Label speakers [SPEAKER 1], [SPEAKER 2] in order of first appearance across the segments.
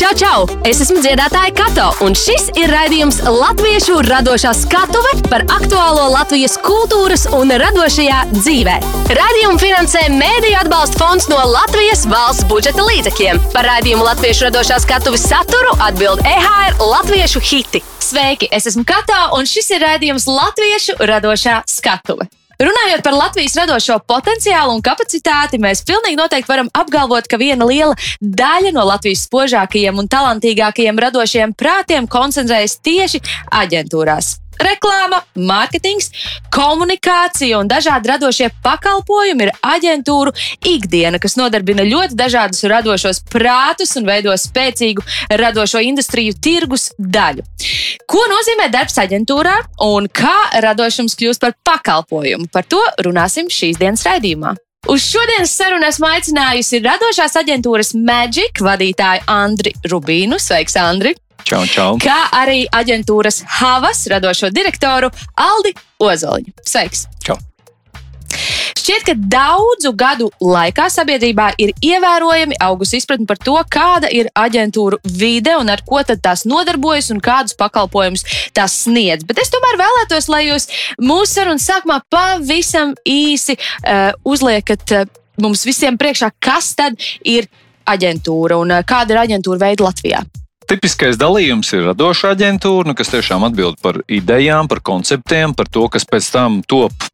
[SPEAKER 1] Čau, čau! Es esmu dziedātāja Kato, un šis ir raidījums Latviešu radošā skatuve par aktuālo Latvijas kultūras un radošajā dzīvē. Radījumu finansē Mēdīļu atbalsta fonds no Latvijas valsts budžeta līdzekļiem. Par raidījumu Latviešu radošā skatuves saturu atbild EHR Latviešu hiti. Sveiki! Es esmu Kato, un šis ir raidījums Latviešu radošā skatuve. Runājot par Latvijas radošo potenciālu un kapacitāti, mēs pilnīgi noteikti varam apgalvot, ka viena liela daļa no Latvijas spožākajiem un talantīgākajiem radošajiem prātiem koncentrējas tieši aģentūrās reklāma, mārketings, komunikācija un dažādi radošie pakalpojumi ir aģentūru ikdiena, kas nodarbina ļoti dažādus radošos prātus un veido spēcīgu radošo industriju tirgus daļu. Ko nozīmē darbs aģentūrā un kā radošums kļūst par pakalpojumu? Par to runāsim šīs dienas raidījumā. Uz šodienas sarunu esmu aicinājusi radošās aģentūras Magic vadītāju Andri Rubīnu. Sveiks, Andri!
[SPEAKER 2] Čau, čau.
[SPEAKER 1] Kā arī aģentūras Havas radošo direktoru Aldi Ozoliņu. Sveiks!
[SPEAKER 2] Čau.
[SPEAKER 1] Šķiet, ka daudzu gadu laikā sabiedrībā ir ievērojami augusi izpratne par to, kāda ir aģentūra vide un ar ko tās nodarbojas un kādus pakalpojumus tās sniedz. Bet es tomēr vēlētos, lai jūs mūsu sarunas sākumā pavisam īsi uh, uzliekat uh, mums visiem priekšā, kas tad ir aģentūra un uh, kāda ir aģentūra veida Latvijā.
[SPEAKER 2] Tipiskais dalījums ir radoša aģentūra, nu, kas tiešām atbild par idejām, par konceptiem, par to, kas pēc tam top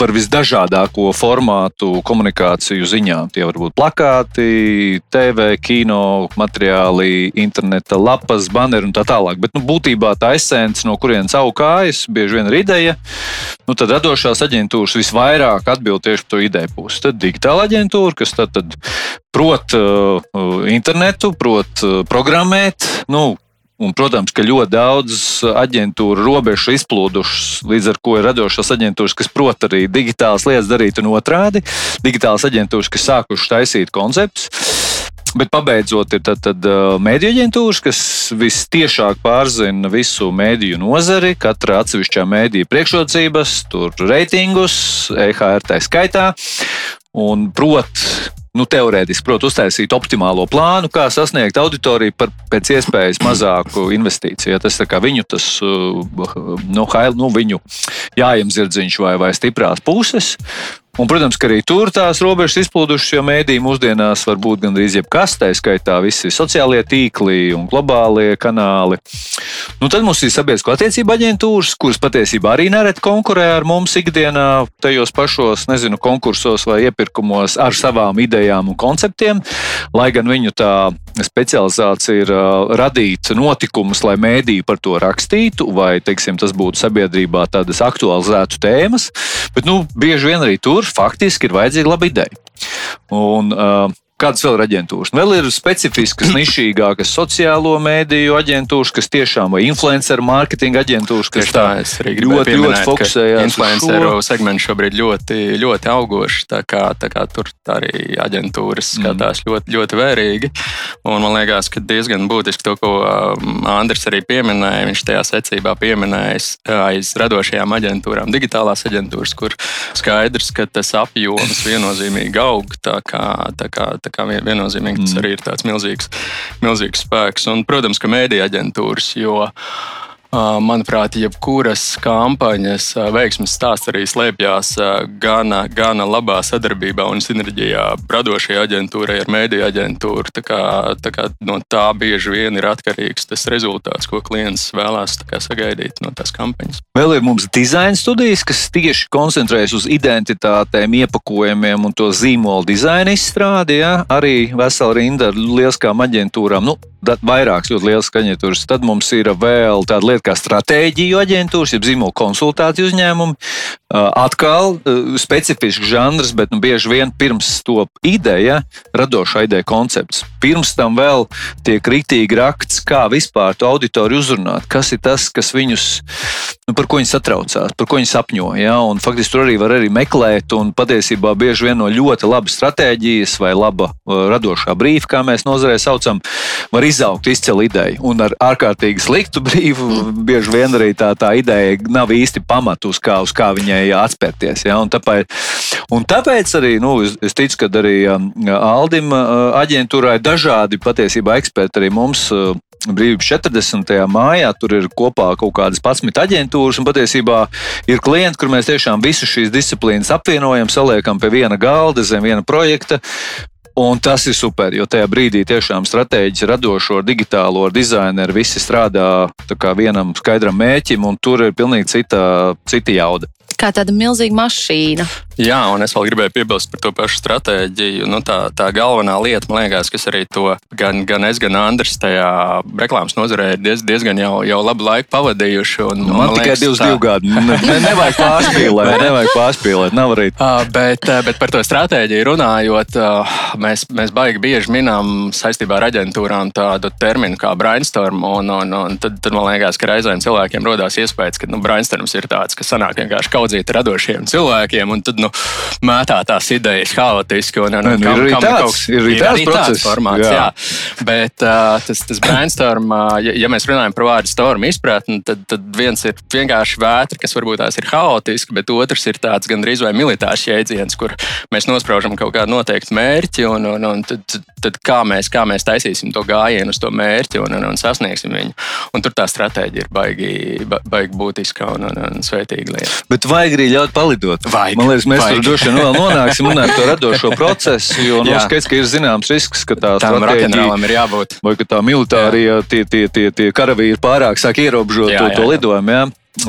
[SPEAKER 2] par visdažādāko formātu komunikāciju ziņā. Tie var būt plakāti, TV, kino, materiāli, interneta lapas, banneri un tā tālāk. Bet nu, būtībā tā esence, no kurienes aug kājas, bieži vien ir ideja. Nu, tad radošās aģentūras visvairāk atbild tieši par to ideju pusi. Tad digitāla aģentūra, kas tad, tad prot uh, internetu, prot uh, programmēt. Nu, Un, protams, ka ļoti daudz aģentūru robežu izplūdušas, līdz ar to ir radošās aģentūras, kas prot arī digitālas lietas darīt un otrādi. Digitālas aģentūras, kas sākušas taisīt konceptus. Bet pabeidzot, ir tad, tad mēdīņu aģentūras, kas vistiešāk pārzina visu mēdīju nozari, katra atsevišķā mēdīja priekšrocības, tur reitingus, EHR tā skaitā. Un prot nu, teorētiski, protams, uztaisīt optimālo plānu, kā sasniegt auditoriju par pēc iespējas mazāku investīciju. Ja tas ir viņu, tas, uh, nu, hail, nu, viņu jājamzirdziņš vai, vai stiprās puses. Un, protams, ka arī tur tās robežas izplūdušas, jo mēdī mūsdienās var būt gandrīz jebkas, tā skaitā visi sociālie tīkli un globālie kanāli. Nu, tad mums ir sabiedrisko attiecību aģentūras, kuras patiesībā arī nereti konkurē ar mums ikdienā, tajos pašos, nezinu, konkursos vai iepirkumos ar savām idejām un konceptiem. Lai gan viņu tā specializācija ir uh, radīt notikumus, lai mēdīji par to rakstītu, vai teiksim, tas būtu sabiedrībā tādas aktualizētu tēmas. Bet nu, bieži vien arī tur faktiski ir vajadzīga laba ideja. Un, uh, Kādas vēl ir aģentūras? Vēl ir specifiskas, nišīgākas sociālo mēdīju aģentūras, kas tiešām ir influenceru mārketinga aģentūras, kas
[SPEAKER 3] tā, tā ļoti, ļoti fokusējas. Influenceru segments šobrīd ļoti, ļoti augošs. Tā kā, tā kā tur tā arī aģentūras mm. skatās mm. ļoti, ļoti vērīgi. Un man liekas, ka diezgan būtiski to, ko um, Andris arī pieminēja. Viņš tajā secībā pieminējis aiz radošajām aģentūrām, digitālās aģentūras, kur skaidrs, ka tas apjoms viennozīmīgi aug. Tā kā, tā kā, tā kā viennozīmīgi tas mm. arī ir tāds milzīgs, milzīgs spēks. Un, protams, ka mēdīja aģentūras, jo Manuprāt, jebkuras kampaņas veiksmes stāsts arī slēpjas gana, gana labā sadarbībā un sinerģijā radošajai aģentūrai ar mēdīju aģentūru. Tā kā, tā kā no tā bieži vien ir atkarīgs tas rezultāts, ko klients vēlās sagaidīt no tās kampaņas.
[SPEAKER 2] Vēl ir mums dizaina studijas, kas tieši koncentrējas uz identitātēm, iepakojumiem un to zīmolu dizaina izstrādi. Ja? Arī vesela rinda ar lieliskām aģentūrām. Nu, vairākas ļoti lielas aģentūras. Tad mums ir vēl tāda lieta kā stratēģiju aģentūras, jeb zīmola konsultāciju uzņēmumi. Atkal specifisks žanrs, bet nu, bieži vien pirms to ideja, radošā ideja koncepts. Pirms tam vēl tiek rītīgi raksts, kā vispār to auditoriju uzrunāt, kas ir tas, kas viņus, nu, par ko viņi satraucās, par ko viņi sapņo. Ja? Un, faktiski tur arī var arī meklēt, un patiesībā bieži vien no ļoti labas stratēģijas vai laba radošā brīva, kā mēs nozarē saucam, var izaugt izcila ideja. Un ar ārkārtīgi sliktu brīvu bieži vien arī tā, tā ideja nav īsti pamatu, uz kā, uz kā viņai atspērties. Ja? Un tāpēc, un tāpēc arī nu, es, es ticu, ka arī um, Aldim uh, aģentūrai dažādi patiesībā eksperti arī mums. Brīvības 40. mājā tur ir kopā kaut kādas 11 aģentūras, un patiesībā ir klienti, kur mēs tiešām visu šīs disciplīnas apvienojam, saliekam pie viena galda, zem viena projekta. Un tas ir super, jo tajā brīdī tiešām stratēģis, radošo, digitālo dizaineru visi strādā vienam skaidram mērķim, un tur ir pilnīgi cita, cita jauda
[SPEAKER 1] kā tāda milzīga mašīna.
[SPEAKER 3] Jā, un es vēl gribēju piebilst par to pašu stratēģiju. Nu, tā, tā galvenā lieta, man liekas, kas arī to gan, gan es, gan Andris tajā reklāmas nozarē ir diez, diezgan jau, jau labu laiku pavadījuši. Un,
[SPEAKER 2] nu, man, man tikai divas tā... divu gadi. Ne, ne, nevajag pārspīlēt, nevajag pārspīlēt. Nav arī.
[SPEAKER 3] Uh, bet, bet par to stratēģiju runājot, uh, mēs, mēs baigi bieži minām saistībā ar aģentūrām tādu terminu kā brainstorm. Un, un, un tad, tad man liekas, ka reizēm cilvēkiem rodās iespējas, ka nu, brainstorms ir tāds, kas sanāk vienkārši kaudzīt radošiem cilvēkiem. Un tad, nu, mētā tās idejas haotiski. Un, un,
[SPEAKER 2] un, kam, ir, kam tāds, kaut, ir, ir
[SPEAKER 3] arī tāds formāts. Jā. Jā. Bet uh, tas, tas brainstorm, uh, ja, ja mēs runājam par vārdu storm izpratni, tad, tad viens ir vienkārši vētra, kas varbūt tās ir haotiski, bet otrs ir tāds gandrīz vai militārs jēdziens, kur mēs nospraužam kaut kādu noteiktu mērķi un, un, un tad, tad, tad kā, mēs, kā mēs taisīsim to gājienu uz to mērķi un, un, un sasniegsim viņu. Un tur tā stratēģija ir baigi, baigi būtiska un, un, un svētīga lieta.
[SPEAKER 2] Bet vajag arī ļaut palidot.
[SPEAKER 3] Vajag.
[SPEAKER 2] Man liekas, mēs tur droši vien vēl nonāksim un ar to radošo procesu, jo nu, skaidrs, ka ir zināms risks, ka tā
[SPEAKER 3] stratēģija ir jābūt.
[SPEAKER 2] Vai ka tā militārie tie, tie, tie, tie karavīri pārāk sāk ierobežot jā, to, jā, to lidojumu. Jā.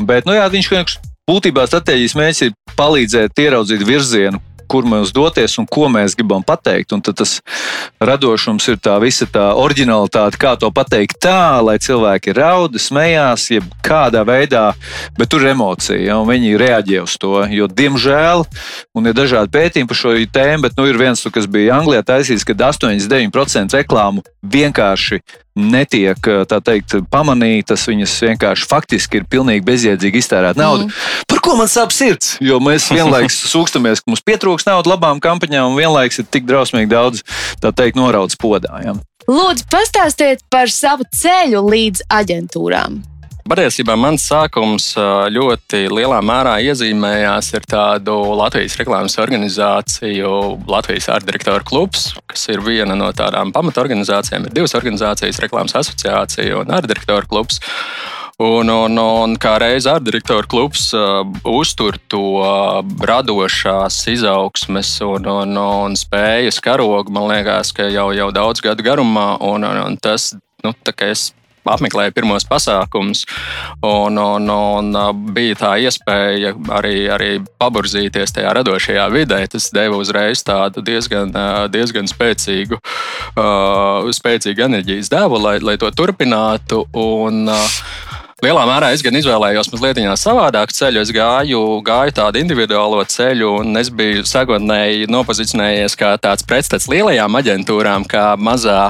[SPEAKER 2] Bet, nu jā, viņš vienkārši būtībā stratēģijas mērķis ir palīdzēt ieraudzīt virzienu, kur mēs doties un ko mēs gribam pateikt. Un tad tas radošums ir tā visa tā originalitāte, kā to pateikt tā, lai cilvēki rauda, smējās, jeb kādā veidā, bet tur ir emocija, ja, un viņi reaģē uz to. Jo, diemžēl, un ir dažādi pētījumi par šo tēmu, bet nu, ir viens, kas bija Anglijā taisīts, kad 89% reklāmu vienkārši netiek teikt, pamanītas. Viņas vienkārši faktiski ir pilnīgi bezjēdzīgi iztērēt naudu. Mm. Par ko man sāp sirds? Jo mēs vienlaikus sūkstamies, ka mums pietrūks naudas labām kampaņām, un vienlaikus ir tik drausmīgi daudz teikt, noraudzes podā. Ja?
[SPEAKER 1] Lūdzu, pastāstiet par savu ceļu līdz aģentūrām.
[SPEAKER 3] Patiesībā mans sākums ļoti lielā mērā iezīmējās ar tādu Latvijas reklāmas organizāciju, Latvijas ārdirektoru klubs, kas ir viena no tādām pamatorganizācijām. Ir divas organizācijas, reklāmas asociācija un ārdirektoru klubs. Un, un, un kā reizē ārdirektoru klubs uh, uztur to uh, radošās izaugsmes un, un, un spējas karogu, man liekas, ka jau, jau daudz gadu garumā. Un, un, un tas, nu, es apmeklēju pirmos pasākumus, un, un, un bija tā iespēja arī, arī paburzīties tajā radošajā vidē. Tas deva uzreiz tādu diezgan, diezgan spēcīgu, spēcīgu enerģijas devu, lai, lai to turpinātu. Un, Lielā mērā es gan izvēlējos mazliet savādāku ceļu. Es gāju, gāju tādu individuālo ceļu, un es biju sākotnēji nopozicionējies kā tāds pretstats lielajām aģentūrām, kā mazā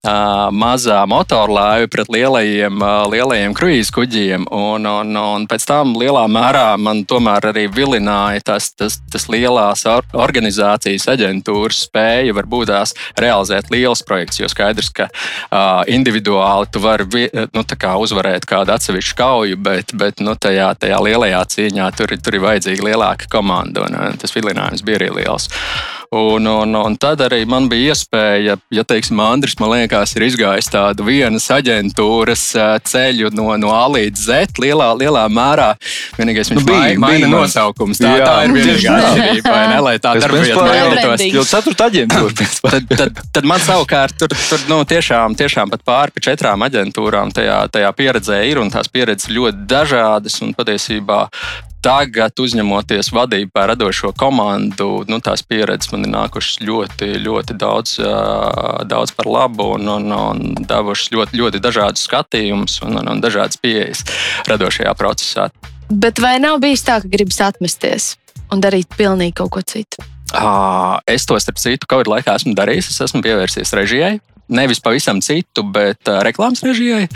[SPEAKER 3] mazā motorlaiva pret lielajiem, lielajiem kruīzu kuģiem. Un, un, un pēc tam lielā mērā man tomēr arī vilināja tas, tas, tas lielās organizācijas aģentūras spēja varbūt tās realizēt liels projekts. Jo skaidrs, ka uh, individuāli tu vari nu, uzvarēt kādu atsevišķu kauju, bet, bet nu, tajā, tajā lielajā cīņā tur, tur ir vajadzīga lielāka komanda. Un, un tas vilinājums bija arī liels. Un, un, un tad arī man bija iespēja, ja teiksim, Andris, man liekas, ir izgājis tādu vienas aģentūras ceļu no, no A līdz Z lielā, lielā mērā. Vienīgais viņš nu, bija, maina bija nosaukums. Tā, jā, tā ir vienīgā atšķirība, ne? Lai tā darbības
[SPEAKER 2] mainītos. Jo ceturta aģentūra.
[SPEAKER 3] tad, tad, tad man savukārt tur, tur nu, tiešām, tiešām pat pāri pa četrām aģentūrām tajā, tajā pieredzē ir un tās pieredzes ļoti dažādas un patiesībā tagad, uzņemoties vadību pār radošo komandu, nu, tās pieredzes man ir nākušas ļoti, ļoti daudz, daudz par labu un, un, un devušas ļoti, ļoti dažādus skatījumus un, un, un dažādas pieejas radošajā procesā.
[SPEAKER 1] Bet vai nav bijis tā, ka gribas atmesties un darīt pilnīgi kaut ko citu?
[SPEAKER 3] Es to starp citu Covid laikā esmu darījis. Es esmu pievērsies režijai. Nevis pavisam citu, bet reklāmas režijai.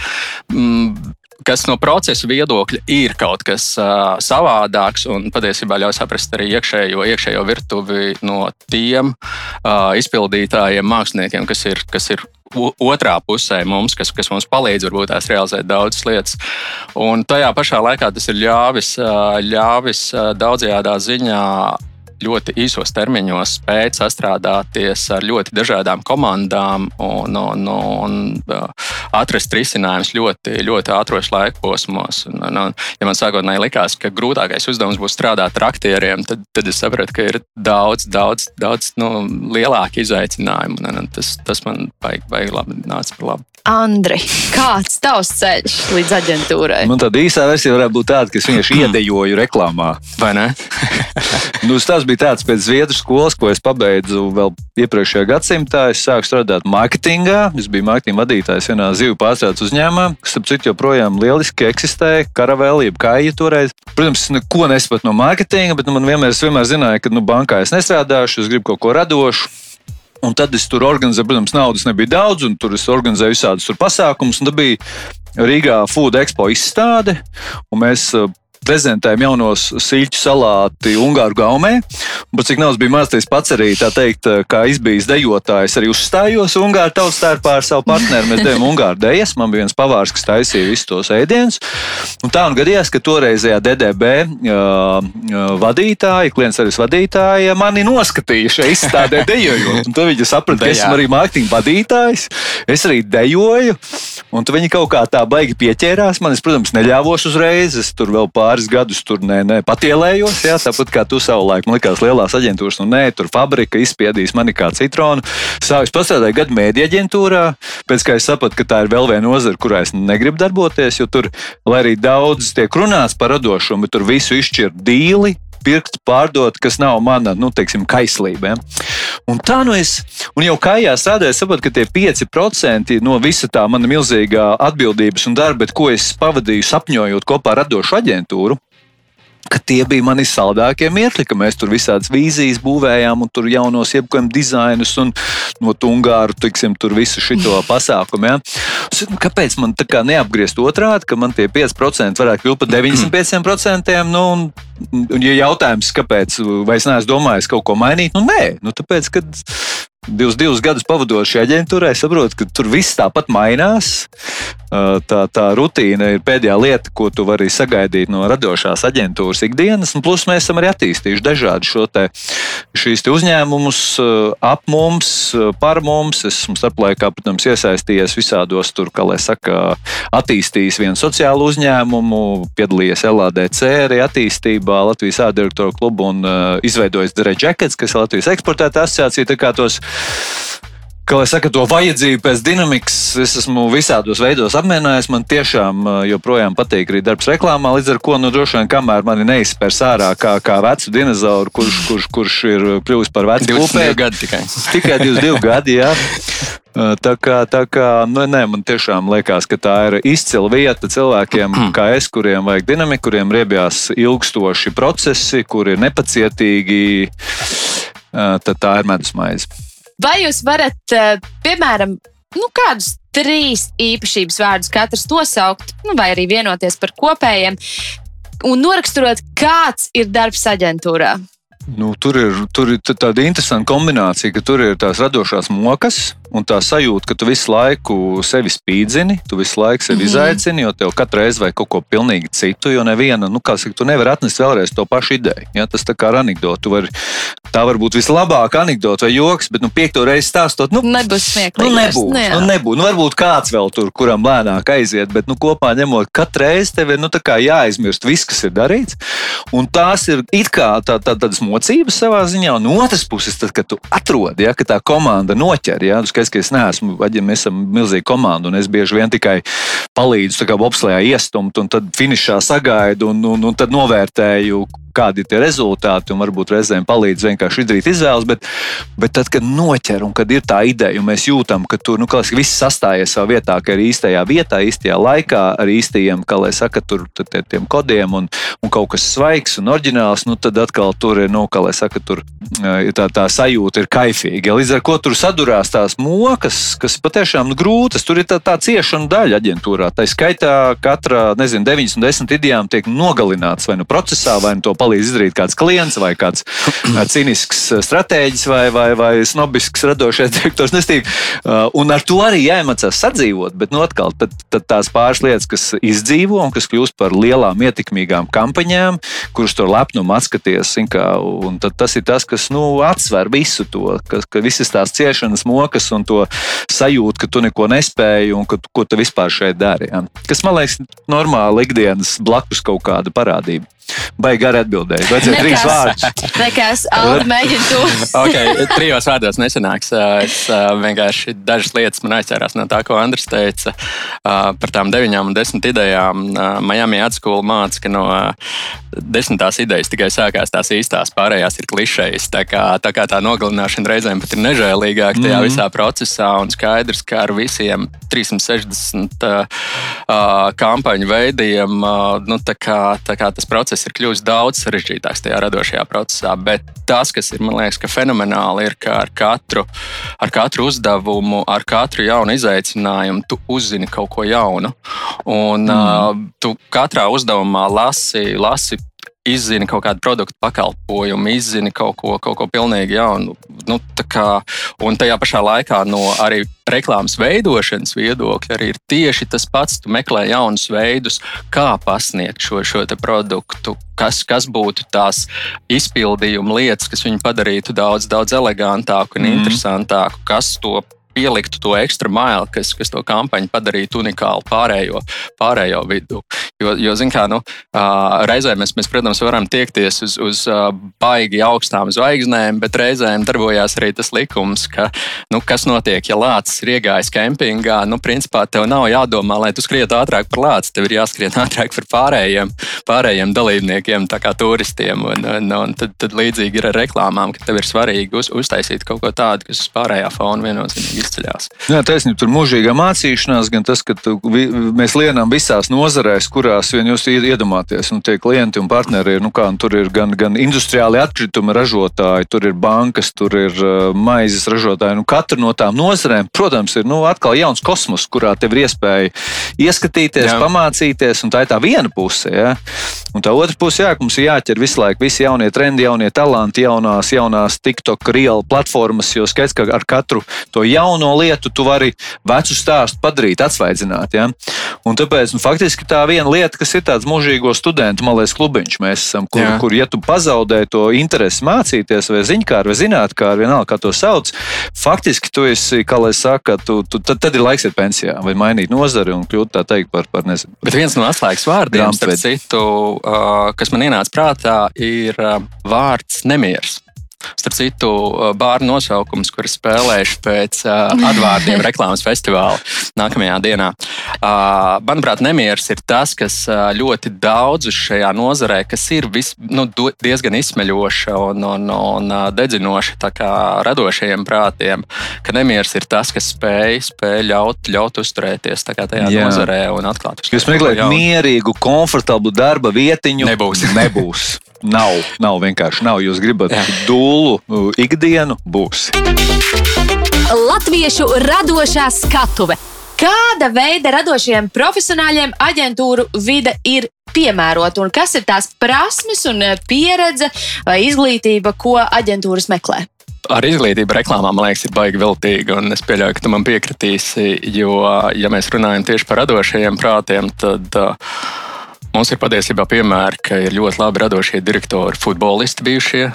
[SPEAKER 3] Kas no procesa viedokļa ir kaut kas uh, savādāks un patiesībā ļauj saprast arī iekšējo, iekšējo virtuvi no tiem uh, izpildītājiem, māksliniekiem, kas ir, kas ir otrā pusē mums, kas, kas mums palīdz varbūt tās realizēt daudzas lietas. Un tajā pašā laikā tas ir ļāvis, ļāvis daudzajā ziņā ļoti īsos termiņos spēt sastrādāties ar ļoti dažādām komandām un, un, un atrast risinājumus ļoti, ļoti ātros laikposmos. Un, un, un, ja man sākotnēji likās, ka grūtākais uzdevums būs strādāt ar aktieriem, tad, tad es sapratu, ka ir daudz, daudz, daudz nu, lielāki izaicinājumi. Un, un tas, tas man baigi, baigi labi nāca par labu.
[SPEAKER 1] Andri, kāds tavs ceļš līdz aģentūrai?
[SPEAKER 2] Man tāda īsā versija varētu būt tāda, ka es vienkārši iedejoju reklāmā.
[SPEAKER 3] Vai ne?
[SPEAKER 2] nu, tas bija tāds pēc Zviedru skolas, ko es pabeidzu vēl iepriekšējā gadsimtā. Es sāku strādāt mārketingā. Es biju mārketinga vadītājs vienā zivju pārstrādes uzņēmumā, kas, starp citu, joprojām lieliski eksistē. Karavēlī, jeb kāja toreiz. Protams, neko nesapratu no mārketinga, bet nu, man vienmēr, vienmēr zināja, ka nu, bankā es nestrādāšu, es gribu kaut ko radošu. Un tad es tur organizēju, protams, naudas nebija daudz, un tur es organizēju visādus pasākumus. Tad bija Rīgā Food Expo izstāde, un mēs prezentējam jaunos siļķu salāti Ungāru gaumē. Bet cik nav bija maz, es pats arī tā teikt, kā izbijis dejotājs, arī uzstājos Ungāru tautas starpā ar savu partneri. Mēs devām Ungāru dejas, man bija viens pavārs, kas taisīja visus tos ēdienus. Un tā nu gadījās, ka toreizējā DDB uh, vadītāja, klients arī vadītāja, mani noskatīja šajā izstādē dejojot. Un tad viņi saprata, ka esmu arī mārketinga vadītājs, es arī dejoju. Un viņi kaut kā tā baigi pieķērās. Man, es, protams, neļāvos uzreiz. Es tur vēl pāris pāris gadus tur ne, ne, patielējos. Jā, tāpat kā tu savulaik, man likās, lielās aģentūras, nu nē, tur fabrika izspiedīs mani kā citronu. Sāku strādāt gadu mēdī aģentūrā, pēc kā es sapratu, ka tā ir vēl viena nozara, kurā es negribu darboties, jo tur, lai arī daudz tiek runāts par radošumu, tur visu izšķir dīli, pirkt, pārdot, kas nav mana, nu, teiksim, kaislība. Ja? Un tā nu es, un jau kājā strādāju, saprotu, ka tie 5% no visa tā mana milzīgā atbildības un darba, ko es pavadīju sapņojot kopā ar radošu aģentūru, ka tie bija mani saldākie mirkļi, ka mēs tur visādas vīzijas būvējām, un tur jaunos jebkādiem dizainus, un no Ungāru, teiksim, tur visu šo pasākumu. Ja? Nu, kāpēc man tā kā neapgriezt otrādi, ka man tie 5% varētu kļūt par 95%? Nu, un, ja jautājums, kāpēc, vai es neesmu domājis kaut ko mainīt, nu nē, nu, tāpēc, ka divus, divus gadus pavadot šajā aģentūrā, es saprotu, ka tur viss tāpat mainās. Tā, tā rutīna ir pēdējā lieta, ko tu vari sagaidīt no radošās aģentūras ikdienas. Plus mēs esam arī attīstījuši dažādu te, šīs te uzņēmumus ap mums, par mums. Es esmu starplaikā, protams, iesaistījies visādos tur, kā lai saka, attīstījis vienu sociālu uzņēmumu, piedalījies LADC arī attīstībā, Latvijas ārdirektoru klubu un uh, izveidojis Dere Jackets, kas ir Latvijas eksportēta asociācija. Tā kā tos Kā jau saka, to vajadzību pēc dinamikas es esmu visādos veidos apmierinājis. Man tiešām joprojām patīk arī darbs reklāmā. Līdz ar to, nu, droši vien, kamēr mani neizspērs ārā kā, kā vecu dinozauru, kurš, kurš, kurš ir kļuvis par vecu
[SPEAKER 3] pupēju. gadi tikai.
[SPEAKER 2] tikai 22 gadi, jā. Tā kā, tā kā nu, nē, man tiešām liekas, ka tā ir izcila vieta cilvēkiem, kā es, kuriem vajag dinamiku, kuriem riebjās ilgstoši procesi, kuri ir nepacietīgi. Tad tā ir medus maize.
[SPEAKER 1] Vai jūs varat, eh, piemēram, nu, kādus trīs īpašības vārdus katrs nosaukt, nu, vai arī vienoties par kopējiem, un noraksturot, kāds ir darbs aģentūrā?
[SPEAKER 2] Nu, tur ir, tur ir tāda interesanta kombinācija, ka tur ir tās radošās mokas, un tā sajūta, ka tu visu laiku sevi spīdzini, tu visu laiku sevi mm -hmm. izaicini, jo tev katru reizi vajag kaut ko pilnīgi citu, jo neviena, nu, kā saka, tu nevari atnest vēlreiz to pašu ideju. Ja? Tas tā kā ar anekdotu. Var, tā var būt vislabākā anekdote vai joks, bet nu, piekto reizi stāstot, nu,
[SPEAKER 1] nebūs smieklīgi.
[SPEAKER 2] Nu, nebūs, nu, nu, nebūs. Nu, varbūt kāds vēl tur, kuram lēnāk aiziet, bet nu, kopā ņemot, katru reizi tev ir nu, jāaizmirst viss, kas ir darīts. Un tās ir it kā tā, tā, tādas mocības savā ziņā, un otrs puses, tad, kad tu atrodi, ja, ka tā komanda noķer, ja, skaidrs, ka es neesmu, vai mēs esam milzīga komanda, un es bieži vien tikai palīdzu bobslējā iestumt, un tad finišā sagaidu un, un, un tad novērtēju, kādi ir tie rezultāti, un varbūt reizēm palīdz vienkārši izdarīt izvēles. Bet, bet tad, kad noķer un kad ir tā ideja, un mēs jūtam, ka tur nu, viss sastājies savā vietā, ka ir īstajā vietā, īstajā laikā, ar īstajiem, kā lai saka, tur, tiem kodiem un, un kaut kas svaigs un oriģināls, nu, tad atkal tur ir, nu, kā lai saka, tur tā, tā sajūta ir kaifīga. Līdz ar to tur sadurās tās mokas, kas patiešām nu, grūtas. Tur ir tā, tā ciešana daļa aģentūrā. Tā skaitā katra, nezinu, 9 un 10 idejām tiek nogalināts vai nu procesā, vai nu to palīdz izdarīt kāds klients vai kāds cīnisks stratēģis vai, vai, vai snobisks radošais direktors. Nestīvi. Un ar to arī jāiemācās sadzīvot, bet nu, atkal tad, tad tās pāris lietas, kas izdzīvo un kas kļūst par lielām, ietekmīgām kampaņām, kuras to lepnumu atskaties. Kā, tas ir tas, kas nu, atsver visu to, ka, ka visas tās ciešanas, mokas un to sajūtu, ka tu neko nespēji un ka, ko tu vispār šeit dari. Ja? Kas man liekas, normāli ikdienas blakus kaut kāda parādība. Baigi arī atbildēju. Vajadzēja trīs vārdus.
[SPEAKER 1] Nekas, Alda, mēģini to.
[SPEAKER 3] ok, trijos vārdos nesanāks. Es vienkārši dažas lietas man aizķērās no tā, ko Andris teica par tām deviņām un desmit idejām. Miami atskola māca, ka no desmitās idejas tikai sākās tās īstās, pārējās ir klišejas. Tā kā tā, kā tā nogalināšana reizēm pat ir nežēlīgāka tajā mm -hmm. visā procesā un skaidrs, ka ar visiem 360 uh, kampaņu veidiem uh, nu, tā kā, tā kā tas process process ir kļuvis daudz sarežģītāks tajā radošajā procesā. Bet tas, kas ir man liekas, fenomenāli, ir, ka ar katru, ar katru uzdevumu, ar katru jaunu izaicinājumu tu uzzini kaut ko jaunu. Un mm. uh, tu katrā uzdevumā lasi, lasi izzini kaut kādu produktu pakalpojumu, izzini kaut ko, kaut ko pilnīgi jaunu. Nu, kā, un tajā pašā laikā no arī reklāmas veidošanas viedokļa arī ir tieši tas pats. Tu meklē jaunus veidus, kā pasniegt šo, šo produktu, kas, kas būtu tās izpildījuma lietas, kas viņu padarītu daudz, daudz elegantāku un mm. interesantāku, kas to pieliktu to ekstra mailu, kas, kas to kampaņu padarītu unikālu pārējo, pārējo vidu. Jo, jo kā, nu, reizēm mēs, mēs, protams, varam tiekties uz, uz baigi augstām zvaigznēm, bet reizēm darbojās arī tas likums, ka nu, kas notiek, ja lācis ir iegājis kempingā. Nu, principā tev nav jādomā, lai tu skrietu ātrāk par lāci, tev ir jāskrien ātrāk par pārējiem, pārējiem dalībniekiem, tā kā turistiem. Un, un, un tad, tad līdzīgi ir ar reklāmām, ka tev ir svarīgi uz, uztaisīt kaut ko tādu, kas uz pārējā fona viennozīmīgi izceļas.
[SPEAKER 2] Jā, taisnība, tur mūžīgā mācīšanās, gan tas, ka tu, vi, mēs lienām visās nozarēs, kurās vien jūs iedomāties, un tie klienti un partneri ir, nu kā, tur ir gan, gan industriāli atkritumi ražotāji, tur ir bankas, tur ir uh, maizes ražotāji. Nu, katra no tām nozarēm, protams, ir nu, atkal jauns kosmos, kurā tev ir iespēja ieskatīties, jā. pamācīties, un tā ir tā viena puse. Ja? Un tā otra puse, jā, mums ir jāķer visu laiku visi jaunie trendi, jaunie talanti, jaunās, jaunās TikTok, real platformas, jo skaidrs, ka ar katru to jaunu jauno lietu tu vari vecu stāstu padarīt, atsvaidzināt. Ja? Un tāpēc nu, faktiski tā viena lieta, kas ir tāds mūžīgo studentu malēs klubiņš, mēs esam, kur, Jā. kur ja tu pazaudē to interesi mācīties, vai ziņkāri, vai zinātnē, vienalga, kā to sauc, faktiski tu esi, kā lai saka, tu, tu, tad, tad ir laiks iet pensijā vai mainīt nozari un kļūt tā teikt par, par nezinu.
[SPEAKER 3] Bet viens no atslēgas vārdiem, starp citu, uh, kas man ienāca prātā, ir uh, vārds nemieris. Starp citu, uh, bāra nosaukums, kurus spēlēšu pēc uh, atvārdiem reklāmas festivāla nākamajā dienā. Uh, manuprāt, nemieris ir tas, kas uh, ļoti daudzus šajā nozarē, kas ir vis, nu, diezgan izsmeļoša un, un, un dedzinoša radošajiem prātiem, ka nemieris ir tas, kas spēj, spēj ļaut, ļaut uzturēties tajā Jā. nozarē un atklāt.
[SPEAKER 2] Jūs meklējat mierīgu, komfortablu darba vietiņu?
[SPEAKER 3] Nebūs.
[SPEAKER 2] Nebūs. Nav, nav vienkārši nav. Jūs gribat Jā. dūlu ikdienu, būs.
[SPEAKER 4] Latviešu radošā skatuve.
[SPEAKER 1] Kāda veida radošiem profesionāļiem aģentūru vide ir piemērota un kas ir tās prasmes un pieredze vai izglītība, ko aģentūras meklē?
[SPEAKER 3] ar izglītību reklāmā, man liekas, ir baigi veltīga. Es pieļauju, ka tu man piekritīsi, jo, ja mēs runājam tieši par radošajiem prātiem, tad uh, Mums ir patiesībā piemēri, ka ir ļoti labi radošie direktori, futbolisti bijušie.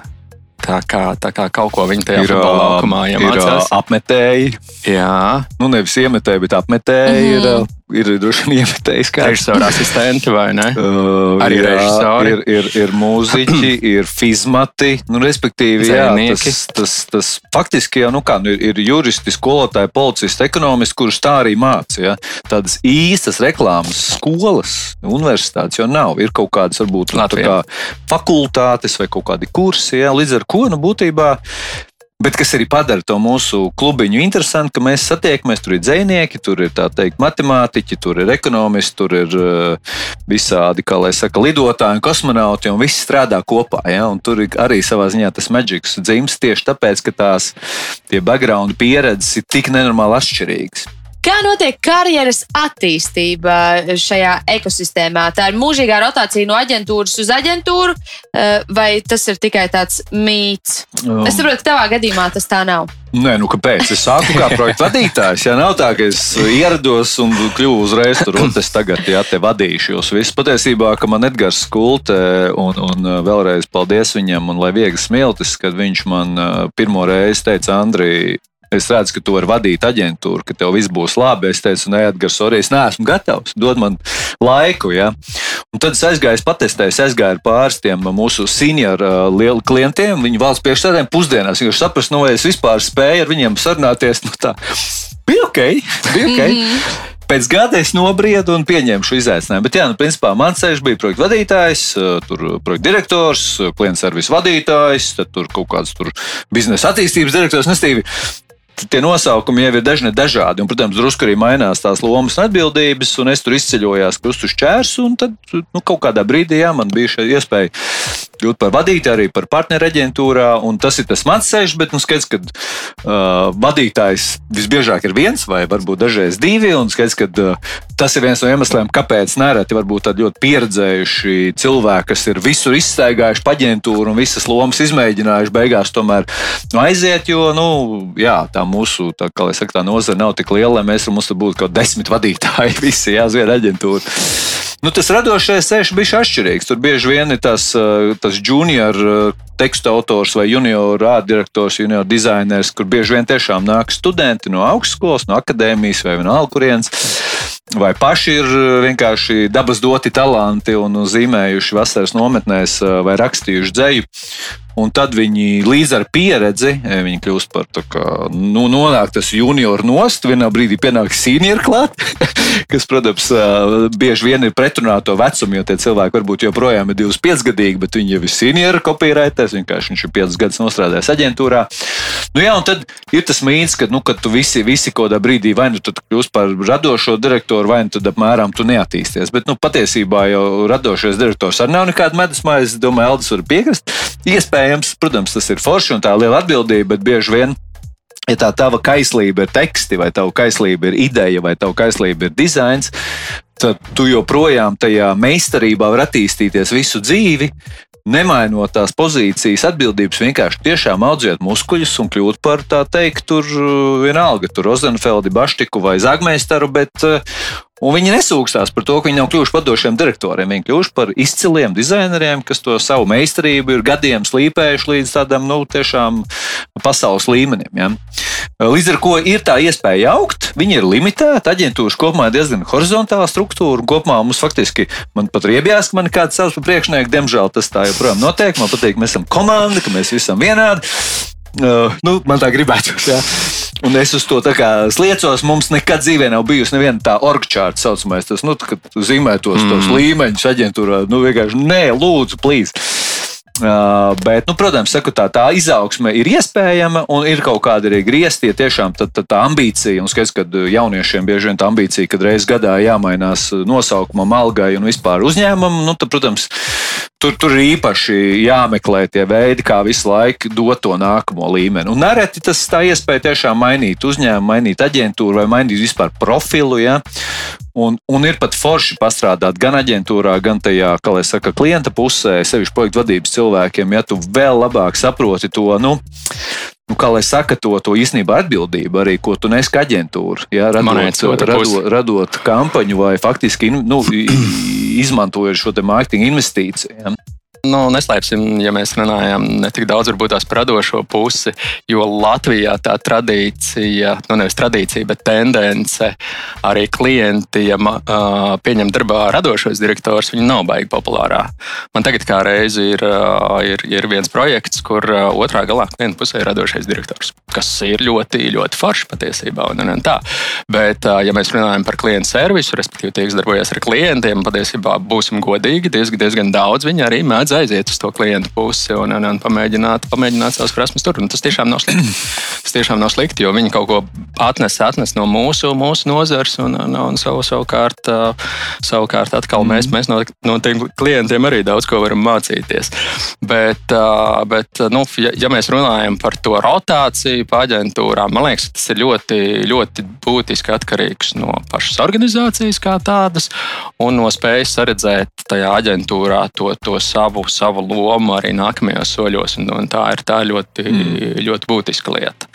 [SPEAKER 3] Tā kā, tā kā kaut ko viņi tajā ir, laukumā iemācījās.
[SPEAKER 2] Ir apmetēji.
[SPEAKER 3] Jā.
[SPEAKER 2] Nu, nevis iemetēji, bet apmetēji. Mm -hmm. ir, ir droši vien iemetējis
[SPEAKER 3] kā režisora asistenti vai ne?
[SPEAKER 2] Uh, Arī jā, režisori. Ir, ir, ir mūziķi, ir fizmati, nu, respektīvi, jā, tas, tas, tas faktiski jau, nu kā, nu, ir, ir juristi, skolotāji, policisti, ekonomisti, kurus tā arī māca. Ja? Tādas īstas reklāmas skolas, universitātes jau nav. Ir kaut kādas, varbūt, nu, kā fakultātes vai kaut kādi kursi, ja? līdz ar ko, nu, būtībā Bet kas arī padara to mūsu klubiņu interesantu, ka mēs satiekamies, tur ir dzinieki, tur ir teikt, matemātiķi, tur ir ekonomisti, tur ir uh, visādi, kā lai saka, lidotāji un kosmonauti, un viss strādā kopā. Ja? Un tur arī savā ziņā tas maģiks dzimst tieši tāpēc, ka tās background pieredzes ir tik nenormāli atšķirīgas.
[SPEAKER 1] Kā notiek karjeras attīstība šajā ekosistēmā? Tā ir mūžīgā rotācija no aģentūras uz aģentūru, eh, vai tas ir tikai tāds mīts? Um. Es saprotu, ka tavā gadījumā tas tā nav.
[SPEAKER 2] Nē, nu kāpēc? Es sāku kā projekta vadītājs. Jā, nav tā, ka es ierados un kļuvu uzreiz tur, un es tagad jā, te vadīšu jūs visus. Patiesībā, ka man Edgars Skulte un, un vēlreiz paldies viņam un lai viegli smiltis, kad viņš man pirmo reizi teica, Andrija, Es redzu, ka tu vari vadīt aģentūru, ka tev viss būs labi. Es teicu, nē, Edgars, sorry, es neesmu gatavs. Dod man laiku. Ja? Un tad es aizgāju, patestēju, es aizgāju ar pāris tiem mūsu senior uh, klientiem, viņu valsts priekšsēdēm pusdienās. Viņš saprast, nu, vai es vispār spēju ar viņiem sarunāties. Nu, tā bija ok. Bija okay. Mm -hmm. Pēc gada es nobriedu un pieņēmu šo izaicinājumu. Bet, jā, nu, principā mans ceļš bija projekta vadītājs, tur projekta direktors, klienta servisa vadītājs, tad tur kaut kāds tur biznesa attīstības direktors. Nestīvi tie nosaukumi jau ir dažni dažādi. Un, protams, drusku arī mainās tās lomas un atbildības, un es tur izceļojos krustu šķērs, un tad nu, kaut kādā brīdī jā, man bija šī iespēja kļūt par vadītāju, arī par partneru aģentūrā. Tas ir tas mans ceļš, bet nu, skaidrs, ka uh, vadītājs visbiežāk ir viens vai varbūt dažreiz divi. Skaidrs, ka uh, tas ir viens no iemesliem, kāpēc nereti varbūt tādi ļoti pieredzējuši cilvēki, kas ir visur izstaigājuši paģentūru un visas lomas izmēģinājuši, beigās tomēr nu, aiziet, jo nu, jā, tā mūsu tā, saka, tā nozara nav tik liela, lai mēs mums tur būtu kaut desmit vadītāji, visi jāzvied aģentūra. Nu, tas radošais ceļš bija atšķirīgs. Tur bieži vien ir tas, tas junior tekstu autors vai junior rāddirektors, junior dizainers, kur bieži vien tiešām nāk studenti no augstskolas, no akadēmijas vai no alkurienes. Vai paši ir vienkārši dabas doti talanti un zīmējuši vasaras nometnēs vai rakstījuši dzēju. Un tad viņi līdz ar pieredzi, e, viņi kļūst par to, ka nu, nonāk tas junior nost, vienā brīdī pienāk senior klāt, kas, protams, e, bieži vien ir pretrunā to vecumu, jo tie cilvēki varbūt joprojām ir 25 gadīgi, bet viņi jau ir senior kopīrētājs, vienkārši viņš ir 5 gadus nostrādājis aģentūrā. Nu, jā, un tad ir tas mīts, ka, nu, ka tu visi, visi kaut kādā brīdī vai nu kļūsi par radošo direktoru, vai nu tad apmēram tu neattīsties. Bet nu, patiesībā jau radošais direktors arī nav nekāda medus mājas. Es domāju, Aldis var piekrist. Iespējams, protams, tas ir forši un tā liela atbildība, bet bieži vien ja tā tava kaislība ir teksti, vai tava kaislība ir ideja, vai tava kaislība ir dizains, tad tu joprojām tajā meistarībā vari attīstīties visu dzīvi nemainot tās pozīcijas, atbildības, vienkārši tiešām audzēt muskuļus un kļūt par tā teikt, tur uh, vienalga, tur Rozenfeldi, Baštiku vai Zagmeistaru, bet uh, Un viņi nesūkstās par to, ka viņi nav kļuvuši par padošiem direktoriem. Viņi kļuvuši par izciliem dizaineriem, kas to savu meistarību ir gadiem slīpējuši līdz tādam, nu, tiešām pasaules līmenim. Ja? Līdz ar to ir tā iespēja augt, viņi ir limitēti. Aģentūras kopumā ir diezgan horizontāla struktūra. Kopumā mums faktiski, man pat riebjās, ka man kāds savs priekšnieks, diemžēl tas tā joprojām notiek. Man patīk, ka mēs esam komanda, ka mēs visi esam vienādi. Uh, nu, man tā gribētu. Ja? Un es uz to sliecos. Mums nekad dzīvē nav bijusi neviena tā orgčārta saucamais. Tas, nu, kad zīmē tos, mm. tos līmeņus aģentūrā, nu vienkārši nē, lūdzu, plīz. Uh, bet, nu, protams, saku, tā, tā izaugsme ir iespējama un ir kaut kāda arī griezti. Ja tiešām tā, tā, tā ambīcija, un skaidrs, ka jauniešiem bieži vien tā ambīcija, kad reizes gadā jāmainās nosaukumam, algai un vispār uzņēmumam, nu, tad, protams, tur, tur ir īpaši jāmeklē tie veidi, kā visu laiku dot to nākamo līmeni. Un nereti tas tā iespēja tiešām mainīt uzņēmumu, mainīt aģentūru vai mainīt vispār profilu. Ja? Un, un ir pat forši pastrādāt gan aģentūrā, gan tajā, kā lai saka, klienta pusē, sevišķi projektu vadības cilvēkiem, ja tu vēl labāk saproti to, nu, nu, kā lai saka, to, to īstenībā atbildību arī, ko tu nes kā aģentūra. Ja, radot, radot, radot kampaņu vai faktiski nu, izmantojot šo mārketinga investīciju. Ja.
[SPEAKER 3] Nu, neslēpsim, ja mēs runājam ne tik daudz par radošo pusi, jo Latvijā tā tradīcija, nu nevis tradīcija, bet tendence arī klienti, ja uh, pieņem darbā radošos direktors, viņi nav baigi populārā. Man tagad kā reizi ir, uh, ir, ir viens projekts, kur uh, otrā galā klienta pusē ir radošais direktors, kas ir ļoti, ļoti forši patiesībā. Un, un, un tā. Bet, uh, ja mēs runājam par klientu servisu, respektīvi, tiek darbojas ar klientiem, patiesībā būsim godīgi, diezgan, diezgan daudz viņi arī mēdz redz, aiziet uz to klientu pusi un, un, un pamēģināt, pamēģināt savas prasmes tur. Un tas tiešām nav slikti. Tas tiešām nav slikti, jo viņi kaut ko atnes, atnes no mūsu, mūsu nozars un, un, un savu, savukārt, savukārt atkal mm. mēs, mēs no, no tiem klientiem arī daudz ko varam mācīties. Bet, bet nu, ja, ja mēs runājam par to rotāciju pa aģentūrām, man liekas, tas ir ļoti, ļoti būtiski atkarīgs no pašas organizācijas kā tādas un no spējas redzēt tajā aģentūrā to, to savu, savu lomu arī nākamajos soļos. Un, un tā ir tā ļoti, mm. ļoti būtiska lieta.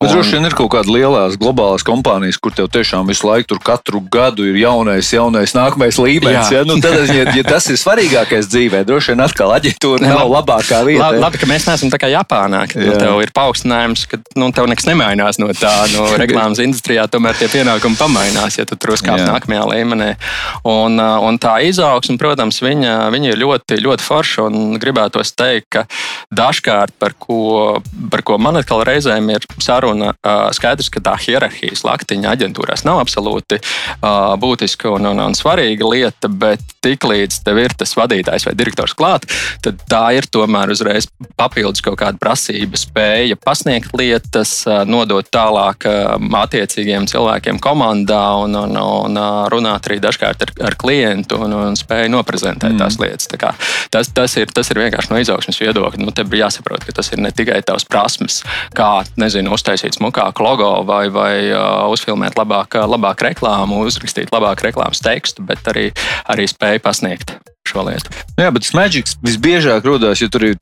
[SPEAKER 2] Un, droši vien ir kaut kāda lielās globālās kompānijas, kur tev tiešām visu laiku tur katru gadu ir jaunais, jaunais, nākamais līmenis. Ja? Nu, tad, ja, ja tas ir svarīgākais dzīvē, droši vien atkal aģentūra nav labākā vieta.
[SPEAKER 3] Labi, labi ka mēs neesam tā kā Japānā, ka nu, tev ir paaugstinājums, ka nu, tev nekas nemainās no tā. No reklāmas industrijā tomēr tie pienākumi pamainās, ja tu tur uzkāp nākamajā līmenī. Un, un tā izaugsme, protams, viņa, viņa ir ļoti, ļoti forša. Gribētos teikt, ka dažkārt par ko, par ko man atkal reizēm ir saruna, skaidrs, ka tā hierarhijas laktiņa aģentūrās nav absolūti būtiska un, un, un svarīga lieta, bet tiklīdz tev ir tas vadītājs vai direktors klāt, tad tā ir tomēr uzreiz papildus kaut kāda prasība, spēja pasniegt lietas, nodot tālāk attiecīgiem cilvēkiem komandā un, un, un runāt arī dažkārt ar, ar klientu un, un spēju noprezentēt mm. tās lietas. Tā kā, tas, tas, ir, tas ir vienkārši no izaugsmes viedokļa. Nu, tev ir jāsaprot, ka tas ir ne tikai tavs prasmes, kā nezinu, uztaisīt smukāku logo vai, vai uh, uzfilmēt labāk, labāk reklāmu, uzrakstīt labāk reklāmas tekstu, bet arī, arī spēju pasniegt šo lietu.
[SPEAKER 2] Jā, bet Smagics visbiežāk rodas, ja tur ir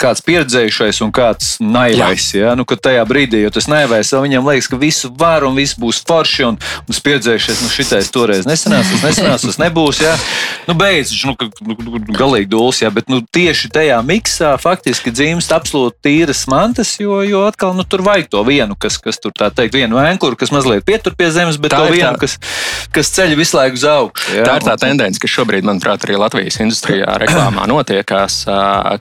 [SPEAKER 2] kāds pieredzējušais un kāds naivais. Ja? Nu, tajā brīdī, jo tas naivais, viņam liekas, ka visu var un viss būs forši, un, un pieredzējušais, nu, šitais toreiz nesanās, tas nesanās, tas nebūs. Ja? Nu, beidz, nu, nu, nu, galīgi dūls, ja? bet nu, tieši tajā miksā faktiski dzimst absolūti tīras mantas, jo, jo atkal nu, tur vajag to vienu, kas, kas tur tā teikt, vienu vēnkuru, kas mazliet pietur pie zemes, bet tā to vienu, tā. kas, kas ceļ visu laiku uz augšu.
[SPEAKER 3] Ja? Tā ir tā tendence, kas šobrīd, manuprāt, arī Latvijas industrijā reklāmā notiekās,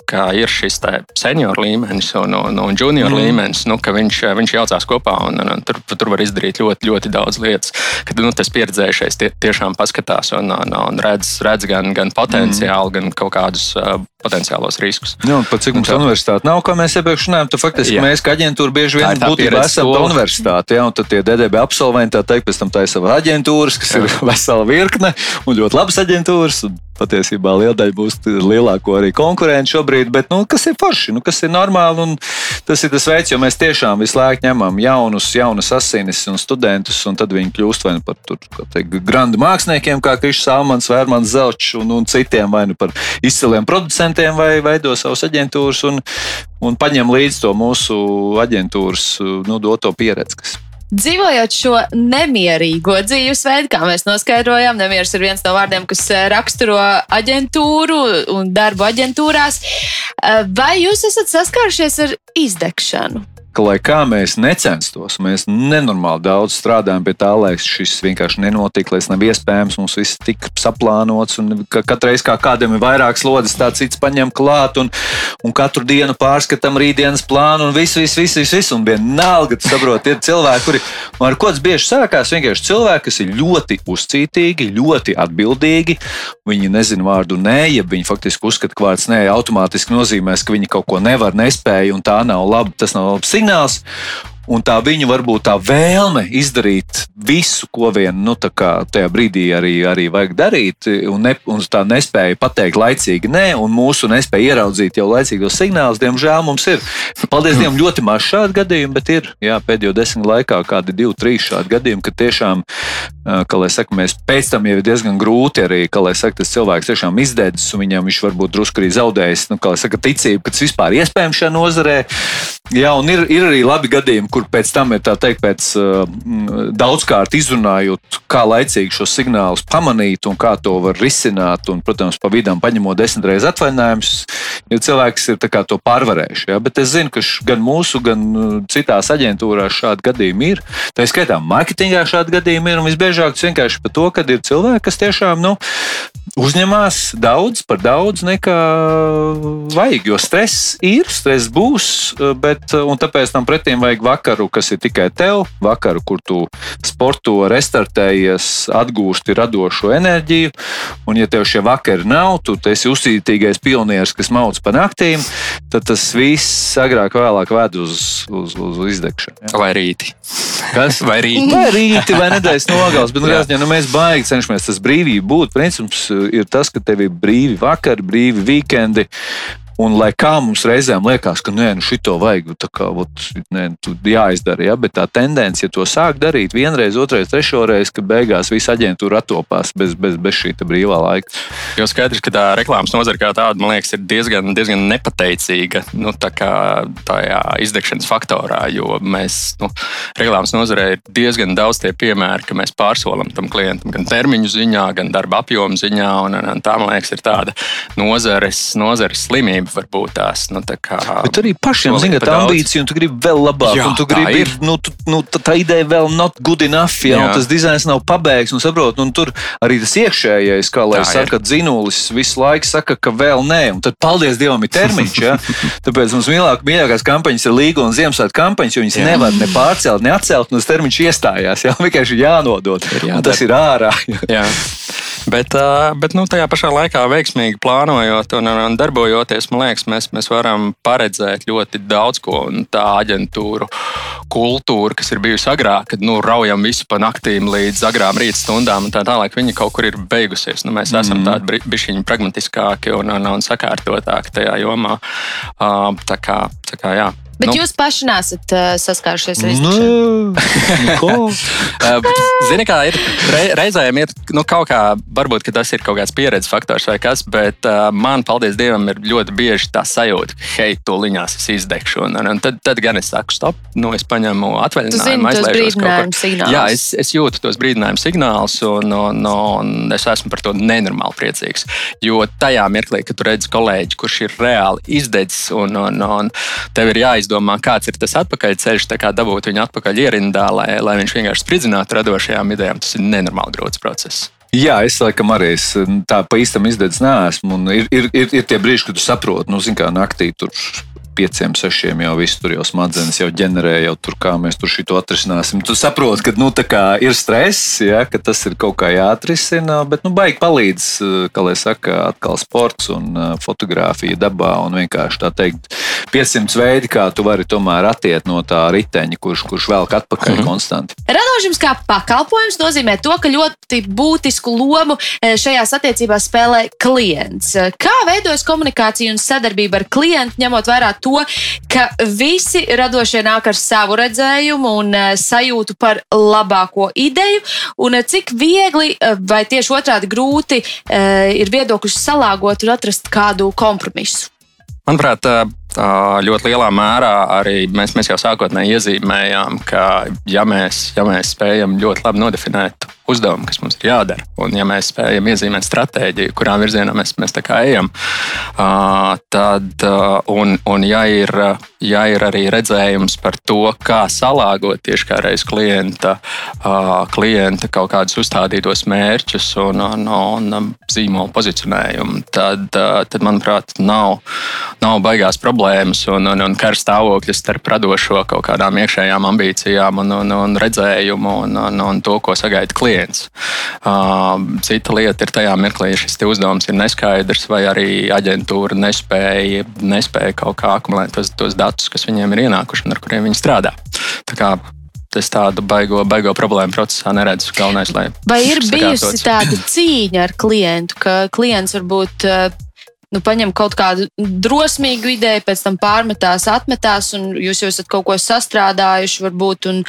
[SPEAKER 3] ka ir šis senioru līmenis un, un, un junior mm. līmenis, nu, ka viņš, viņš jaucās kopā un, un, un tur, tur var izdarīt ļoti, ļoti daudz lietas. Kad nu, tas pieredzējušais tie, tiešām paskatās un, un, un redz, redz gan, gan potenciālu, mm. gan kaut kādus uh, potenciālos riskus.
[SPEAKER 2] Jā, pat cik mums tā universitāte nav, kā mēs iepriekš runājām, tad faktiski jā. mēs, kā aģentūra, bieži vien būtībā esam tā universitāte. Jā, un tad tie DDB absolventi, tā teikt, pēc tam tā ir sava aģentūras, kas jā. ir vesela virkne un ļoti labas aģentūras. Un patiesībā liela daļa būs lielāko arī konkurenci šobrīd, bet nu, kas ir forši, nu, kas ir normāli. Tas ir tas veids, jo mēs tiešām visu laiku ņemam jaunus, jaunus asinis un studentus, un tad viņi kļūst vai nu par grandu māksliniekiem, kā Krišs Salmans, Vērmans Zelčs un, un citiem, vai nu par izciliem producentiem, vai veido savus aģentūras un, un paņem līdzi to mūsu aģentūras nu, doto pieredzi.
[SPEAKER 1] Dzīvojot šo nemierīgo dzīvesveidu, kā mēs noskaidrojām, nemieris ir viens no vārdiem, kas eh, raksturo aģentūru un darbu aģentūrās. Eh, vai jūs esat saskārušies ar izdegšanu?
[SPEAKER 2] Ka, lai kā mēs necenstos, mēs nenormāli daudz strādājam pie tā, lai šis vienkārši nenotiktu, lai tas nav iespējams. Mums viss tika saplānots, un ka katru reizi, kā kādam ir vairāk slodzes, tā cits paņem klāt, un, un katru dienu pārskatām rītdienas plānu, un viss, viss, viss, viss, viss un vienalga, tu saproti, ir cilvēki, kuri, ar ko tas bieži sākās, vienkārši cilvēki, kas ir ļoti uzcītīgi, ļoti atbildīgi, viņi nezina vārdu nē, ja viņi faktiski uzskata, ka vārds nē automātiski nozīmēs, ka viņi kaut ko nevar, nespēja, un tā nav labi, tas nav labs signāls. else? Un tā viņa varbūt tā vēlme izdarīt visu, ko vien nu, tajā brīdī arī, arī vajag darīt, un, ne, un tā nespēja pateikt laicīgi nē, un mūsu nespēja ieraudzīt jau laicīgos signālus, diemžēl mums ir. Paldies Dievam, ļoti maz šādu gadījumu, bet ir jā, pēdējo desmit laikā kādi divi, trīs šādi gadījumi, ka tiešām, kā lai saka, mēs pēc tam jau ir diezgan grūti arī, kā lai saka, tas cilvēks tiešām izdedzis, un viņam viņš varbūt drusku arī zaudējis, nu, kā lai saka, ticību, ka tas vispār iespējams šajā nozarē. Jā, un ir, ir arī labi gadījumi, kur pēc tam ir tā teikt, pēc uh, daudzkārt izrunājot, kā laicīgi šos signālus pamanīt un kā to var risināt. Un, protams, pa vidam paņemot desmit reizes atvaļinājumus, ja cilvēks ir to pārvarējuši. Ja? Bet es zinu, ka gan mūsu, gan citās aģentūrās šādi gadījumi ir. Tā ir skaitā, mārketingā šādi gadījumi ir. Un visbiežāk tas vienkārši par to, ka ir cilvēki, kas tiešām nu, uzņemās daudz par daudz nekā vajag. Jo stress ir, stress būs, bet tāpēc tam pretim vajag vakar vakaru, kas ir tikai tev, vakaru, kur tu sporto, restartējies, atgūsti radošo enerģiju. Un, ja tev šie vakari nav, tu esi uzcītīgais pionieris, kas mauc pa naktīm, tad tas viss agrāk vai vēlāk ved uz, uz, uz izdegšanu.
[SPEAKER 3] Ja? Vai rīti.
[SPEAKER 2] Kas?
[SPEAKER 3] Vai rīti?
[SPEAKER 2] Vai rīti, vai nedēļas nogals. Bet, nu, jā, nu, mēs baigi cenšamies tas brīvība būt. Princips ir tas, ka tev ir brīvi vakari, brīvi vikendi. Un lai kā mums reizēm liekas, ka nē, nu šito vajag, tā kā ot, nē, jāizdara, ja? bet tā tendence, ja to sāk darīt vienreiz, otrreiz, trešoreiz, ka beigās visa aģentūra attopās bez, bez, bez šī brīvā laika.
[SPEAKER 3] Jo skaidrs, ka tā reklāmas nozara kā tāda, man liekas, ir diezgan, diezgan nepateicīga nu, tā tajā izdegšanas faktorā, jo mēs nu, reklāmas nozarē ir diezgan daudz tie piemēri, ka mēs pārsolam tam klientam gan termiņu ziņā, gan darba apjomu ziņā, un, un tā, man liekas, ir tāda nozares, nozares slimība varbūt tās. Nu, tā kā,
[SPEAKER 2] Bet arī pašiem zināt, tā ambīcija, un tu gribi vēl labāk, jā, tu gribi, ir. Nu, tu, nu, tā, tā ideja vēl not good enough, ja, un tas dizains nav pabeigts, un saprot, un tur arī tas iekšējais, kā lai tā saka, ir. dzinulis visu laiku saka, ka vēl nē, un tad paldies Dievam ir termiņš, ja. Tāpēc mums mīlāk, mīļākās kampaņas ir Līga un Ziemassvētku kampaņas, jo viņas jā. nevar ne pārcelt, ne atcelt, un tas termiņš iestājās, jā, vienkārši jānodod, ir un tas ir ārā. Jā.
[SPEAKER 3] Bet, bet nu, tajā pašā laikā veiksmīgi plānojot un, un darbojoties, man liekas, mēs, mēs varam paredzēt ļoti daudz ko. Un tā aģentūra kultūra, kas ir bijusi agrāk, kad nu, raujam visu pa naktīm līdz agrām rīta stundām, un tā tālāk, viņa kaut kur ir beigusies. Nu, mēs mm. esam mhm. tādi bišķiņi pragmatiskāki un, un, un sakārtotāki tajā jomā. Uh, tā kā, tā kā, jā.
[SPEAKER 1] Bet nu, jūs paši nesat uh, saskārušies ar iztukšanu.
[SPEAKER 3] Zini, kā ir re, reizēm ir nu, kaut kā, varbūt tas ir kaut kāds pieredzes faktors vai kas, bet uh, man, paldies Dievam, ir ļoti bieži tā sajūta, ka, hei, tūliņās es izdegšu. Un, un tad, tad gan es saku, stop, nu, es paņemu atvaļinājumu,
[SPEAKER 1] aizliežos kaut ko.
[SPEAKER 3] Jā, es, es jūtu tos brīdinājumu signālus, un, un, un es esmu par to nenormāli priecīgs. Jo tajā mirklī, kad tu redzi kolēģi, kurš ir reāli izdedzis, un, un, un tev ir jāizdara jāizdomā, kāds ir tas atpakaļceļš, kā dabūt viņu atpakaļ ierindā, lai, lai viņš vienkārši spridzinātu radošajām idejām. Tas ir nenormāli grūts process.
[SPEAKER 2] Jā, es laikam arī es, tā pa īstam izdedzis neesmu. Ir, ir, ir, ir tie brīži, kad tu saproti, nu, kā naktī tur pieciem, sešiem jau viss tur jau smadzenes jau ģenerē, jau tur kā mēs tur šito atrisināsim. Tu saproti, ka nu, ir stress, ja, ka tas ir kaut kā jāatrisina, bet nu, baigi palīdz, kā lai saka, atkal sports un fotografija dabā un vienkārši tā teikt, 500 veidi, kā tu vari tomēr attiet no tā riteņa, kurš, kurš velk atpakaļ -hmm. konstanti.
[SPEAKER 1] Radošums kā pakalpojums nozīmē to, ka ļoti būtisku lomu šajās attiecībās spēlē klients. Kā veidojas komunikācija un sadarbība ar klientu, ņemot vērā to, to, ka visi radošie nāk ar savu redzējumu un uh, sajūtu par labāko ideju, un uh, cik viegli uh, vai tieši otrādi grūti ir viedokļus salāgot un atrast kādu kompromisu.
[SPEAKER 3] Manuprāt, ļoti lielā mērā arī mēs, mēs jau sākotnēji iezīmējām, ka ja mēs, ja mēs spējam ļoti labi nodefinēt uzdevumu, kas mums ir jādara, un ja mēs spējam iezīmēt stratēģiju, kurā virzienā mēs, mēs ejam, tad, un, un ja, ir, ja ir arī redzējums par to, kā salāgot tieši kā reiz klienta, klienta kaut kādus uzstādītos mērķus un, un, un zīmola pozicionējumu, tad, tad manuprāt, nav, nav baigās problēmas un, un, un kara stāvokļi starp radošo kaut kādām iekšējām ambīcijām un, un, un redzējumu un, un, un to, ko sagaida klients. Uh, cita lieta ir tajā mirklī, ja šis uzdevums ir neskaidrs, vai arī aģentūra nespēja, nespēja kaut kā akumulēt tos, tos datus, kas viņiem ir ienākuši un ar kuriem viņi strādā. Tā kā es tādu baigo, baigo problēmu procesā neredzu. Galvenais,
[SPEAKER 1] Vai ir bijusi tāda cīņa ar klientu, ka klients varbūt nu, paņem kaut kādu drosmīgu ideju, pēc tam pārmetās, atmetās, un jūs jau esat kaut ko sastrādājuši, varbūt, un,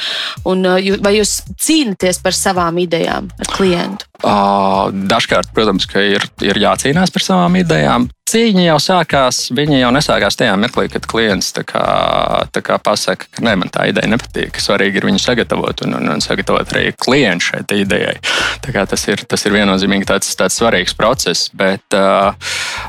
[SPEAKER 1] un vai jūs cīnāties par savām idejām ar klientu?
[SPEAKER 3] Dažkārt, protams, ir, ir jācīnās par savām idejām. Cīņa jau sākās, viņa jau nesākās tajā mirklī, kad klients tā kā, tā kā pasaka, ka ne, man tā ideja nepatīk. Svarīgi ir viņu sagatavot un, un, un sagatavot arī klientu šai idejai. Tas ir, tas ir viennozīmīgi tāds, tāds svarīgs process. Bet, uh,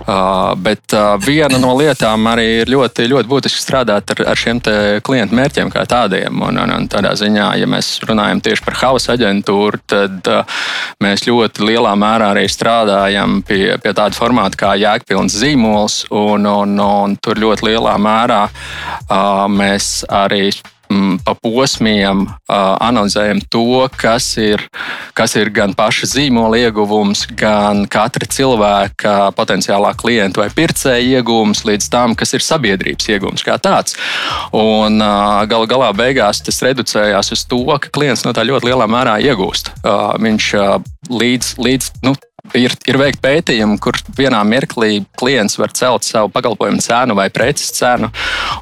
[SPEAKER 3] uh, bet uh, viena no lietām arī ir ļoti, ļoti būtiski strādāt ar, ar šiem klientu mērķiem kā tādiem. Un, un, un tādā ziņā, ja mēs runājam tieši par hausa aģentūru, tad uh, mēs ļoti lielā mērā arī strādājam pie, pie tāda formāta kā jēgpilns zīmols, un, un, un tur ļoti lielā mērā uh, mēs arī mm, pa posmiem analizējam to, kas ir, kas ir gan paša zīmola ieguvums, gan katra cilvēka potenciālā klienta vai pircēja ieguvums, līdz tam, kas ir sabiedrības ieguvums kā tāds. Un galu galā beigās tas reducējās uz to, ka klients no tā ļoti lielā mērā iegūst. Viņš līdz, līdz nu, Ir, ir veikti pētījumi, kur vienā mirklī klients var celt savu pakalpojumu cenu vai preces cenu,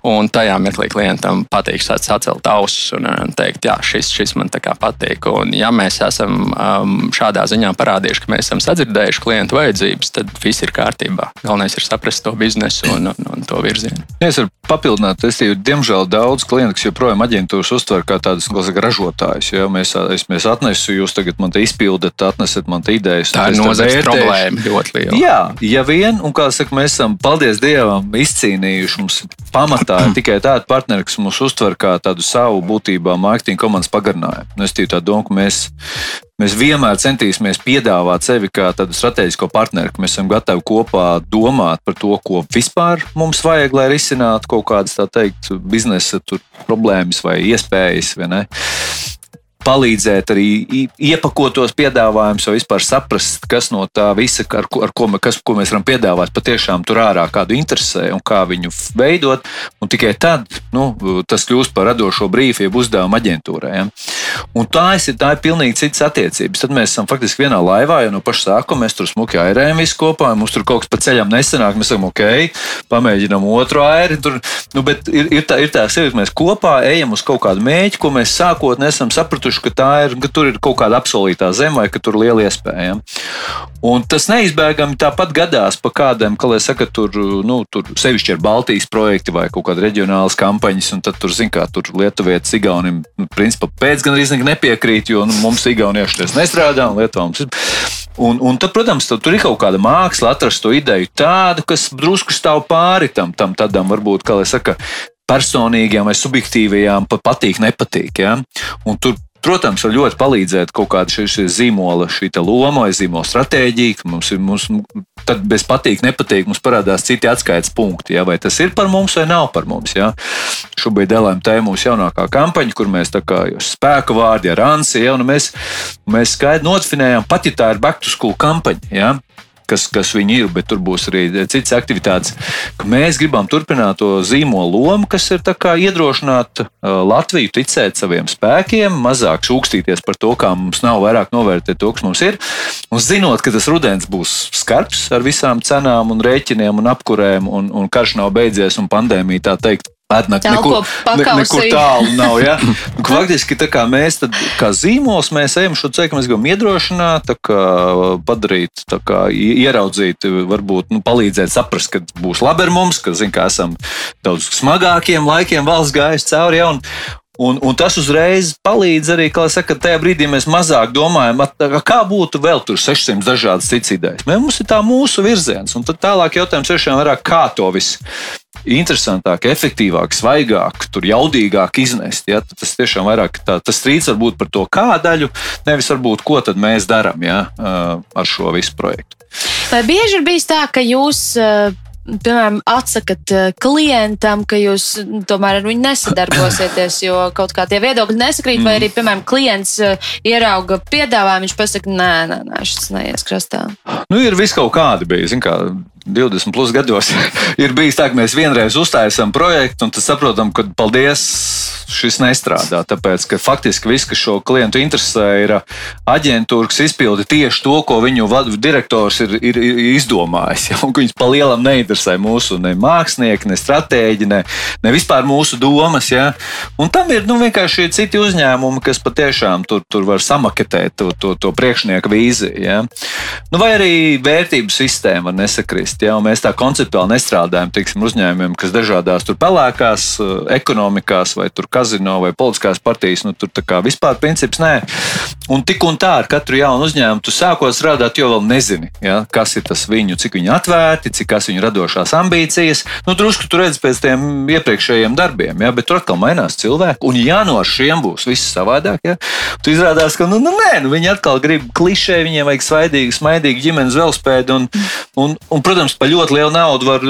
[SPEAKER 3] un tajā mirklī klientam patīk sacelt ausis un, un teikt, jā, šis, šis man patīk. Un, ja mēs esam um, šādā ziņā parādījuši, ka mēs esam sadzirdējuši klientu vajadzības, tad viss ir kārtībā. Galvenais ir saprast to biznesu un, un, un to virzienu.
[SPEAKER 2] Es varu papildināt, es jau, diemžēl daudz klientu, kas joprojām aģentūras uztver kā tādus ražotājus. Ja? Mēs, es, mēs atnesu, jūs tagad man te izpildat, atnesat man te idejas.
[SPEAKER 3] Tā ir nozares problēma ļoti liela.
[SPEAKER 2] Jā, ja vien, un kā saka, mēs esam, paldies Dievam, izcīnījuši mums pamatā tikai tādu partneri, kas mūs uztver kā tādu savu būtībā mārketinga komandas pagarinājumu. Nu, es tīru tā domu, ka mēs mēs vienmēr centīsimies piedāvāt sevi kā tādu strateģisko partneri, ka mēs esam gatavi kopā domāt par to, ko vispār mums vajag, lai risinātu kaut kādas, tā teikt, biznesa problēmas vai iespējas. Vai palīdzēt arī iepakot tos piedāvājumus, vai vispār saprast, kas no tā visa, ar, ko, ar ko, kas, ko mēs varam piedāvāt, patiešām tur ārā kādu interesē un kā viņu veidot. Un tikai tad nu, tas kļūst par radošo brīvu, jeb uzdevumu aģentūrai. Ja? Un tā ir, tā ir pilnīgi citas attiecības. Tad mēs esam faktiski vienā laivā, jau no paša sākuma mēs tur smuki airējam visu kopā, mums tur kaut kas pa ceļam nesanāk. Mēs sakām, ok, pamēģinām otru airi. Tur, nu, bet ir, ir tā, ir tā sevi, ka mēs kopā ejam uz kaut kādu mēķi, ko mēs sākotnēji esam sapratuši sapratuši, ka, ir, ka tur ir kaut kāda absolūtā zeme vai ka tur ir liela iespēja. Un tas neizbēgami tāpat gadās pa kādam, kā lai saka, tur, nu, tur sevišķi ir Baltijas projekti vai kaut kāda reģionālas kampaņas, un tad tur, zin kā, tur Lietuvietis Igaunim, nu, principā pēc gan arī nepiekrīt, jo nu, mums Igaunieši tas nestrādā un Lietuvā mums ir. Un, un tad, protams, tad tur ir kaut kāda māksla, atrast to ideju tādu, kas drusku stāv pāri tam, tam tādam, varbūt, kā lai saka, personīgajām vai subjektīvajām, pat patīk, nepatīk. Ja? Un tur Protams, var ļoti palīdzēt kaut kāda šī, šī zīmola, šī loma vai zīmola stratēģija. Mums ir, mums, tad bez patīk, nepatīk, mums parādās citi atskaites punkti. Ja? Vai tas ir par mums vai nav par mums? Ja? Šobrīd LMT ir mūsu jaunākā kampaņa, kur mēs tā kā spēka vārdi ar Ansi, ja? mēs, mēs skaidri nodefinējām, pat ja tā ir back to school kampaņa. Ja? Kas, kas viņi ir, bet tur būs arī citas aktivitātes. Mēs gribam turpināt to zīmolu lomu, kas ir iedrošināt uh, Latviju ticēt saviem spēkiem, mazāk šūkstīties par to, kā mums nav, vairāk novērtēt to, kas mums ir. Un zinot, ka tas rudens būs skarbs ar visām cenām un rēķiniem un apkurēm, un, un karš nav beidzies un pandēmija tā teikt
[SPEAKER 1] Pērnāk nekur, ne,
[SPEAKER 2] nekur tālu nav. Ja? Nu, faktiski kā mēs, tad, kā zīmols, mēs ejam šo ceļu, mēs gribam iedrošināt, kā, padarīt, kā, ieraudzīt, varbūt nu, palīdzēt saprast, ka būs labi ar mums, ka zin, kā esam daudz smagākiem laikiem valsts gājuši cauri. Ja? Un, Un, un tas uzreiz palīdz arī, kā saka, tajā brīdī mēs mazāk domājam, kā būtu vēl tur 600 dažādas citas idejas. Mums ir tā mūsu virziens, un tad tālāk jautājums tiešām vairāk, kā to visu interesantāk, efektīvāk, svaigāk, tur jaudīgāk iznest. Ja? Tas tiešām vairāk tā, tas strīds var būt par to, kā daļu, nevis varbūt, ko tad mēs darām ja? ar šo visu projektu.
[SPEAKER 1] Vai bieži ir bijis tā, ka jūs piemēram, atsakat eh, klientam, ka jūs tomēr ar viņu nesadarbosieties, jo kaut kā tie viedokļi nesakrīt, mm. vai arī, piemēram, klients eh, ierauga piedāvājumu, viņš pasaka, nē, nē, nē šis neies krastā.
[SPEAKER 2] Nu, ir vis kaut kādi bija, zin kā. 20 plus gados ir bijis tā, ka mēs vienreiz uztaisām projektu, un tad saprotam, ka paldies šis nestrādā. Tāpēc, ka faktiski viss, kas šo klientu interesē, ir aģentūra, kas izpilda tieši to, ko viņu direktors ir, ir, ir izdomājis. Ja? Viņus pa lielam neinteresē mūsu ne mākslinieki, ne stratēģi, ne, ne vispār mūsu domas. Ja? Un tam ir nu, vienkārši citi uzņēmumi, kas patiešām tur, tur var samaketēt to, to, to priekšnieku vīziju. Ja? Nu, vai arī vērtību sistēma var nesakrist. Ja? Un mēs tā konceptuāli nestrādājam tiksim, uzņēmumiem, kas dažādās pelēkās ekonomikās vai kazino vai politiskās partijas, nu, tur vispār princips nē. Un tik un tā ar katru jaunu uzņēmumu tu sākot strādāt, jo vēl nezini, ja, kas ir tas viņu, cik viņi atvērti, cik kas viņu radošās ambīcijas. Nu, drusku tur redz pēc tiem iepriekšējiem darbiem, ja, bet tur atkal mainās cilvēki. Un ja no šiem būs viss savādāk, ja, tad izrādās, ka nu, nu, nē, nu, viņi atkal grib klišē, viņiem vajag svaidīgu, smaidīgu ģimenes velospēdu. Un, un, un, protams, protams, par ļoti lielu naudu var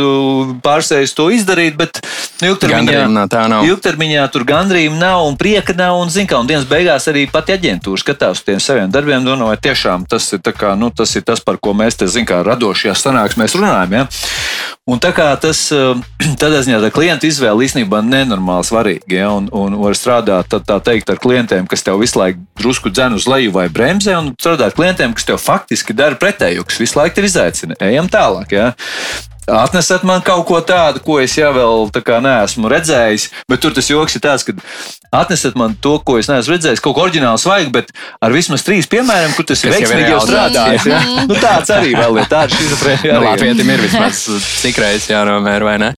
[SPEAKER 2] pārsēst to izdarīt, bet nu, ilgtermiņā,
[SPEAKER 3] nav.
[SPEAKER 2] ilgtermiņā tur gandrīz nav un prieka nav. Un, zin, kā, un dienas beigās arī pati aģentūra skatās uz tiem saviem darbiem. Domā, vai tiešām tas ir, kā, nu, tas ir tas, par ko mēs te zin, kā, radošajā sanāksmēs runājam. Ja? Un tā kā tas tādā ziņā tā klienta izvēle īstenībā nenormāli svarīga. Ja? Un, un var strādāt tā, tā teikt ar klientiem, kas tev visu laiku drusku dzen uz leju vai bremzē, un strādāt ar klientiem, kas tev faktiski dara pretēju, kas visu laiku ir izaicina. Ejam tālāk. Ja? Atnesat man kaut ko tādu, ko es jau vēl neesmu redzējis. Bet tur tas joks ir tāds, ka atnesat man to, ko es neesmu redzējis, kaut ko oriģinālu svaigu, bet ar vismaz trīs piemēriem, kur tas ir veiksmīgi jau strādājis. Ja? nu, tāds arī vēl ir. Tāds šizofrēnija.
[SPEAKER 3] Nu, Latvijam ir vismaz cik reizes jānomēr, vai ne?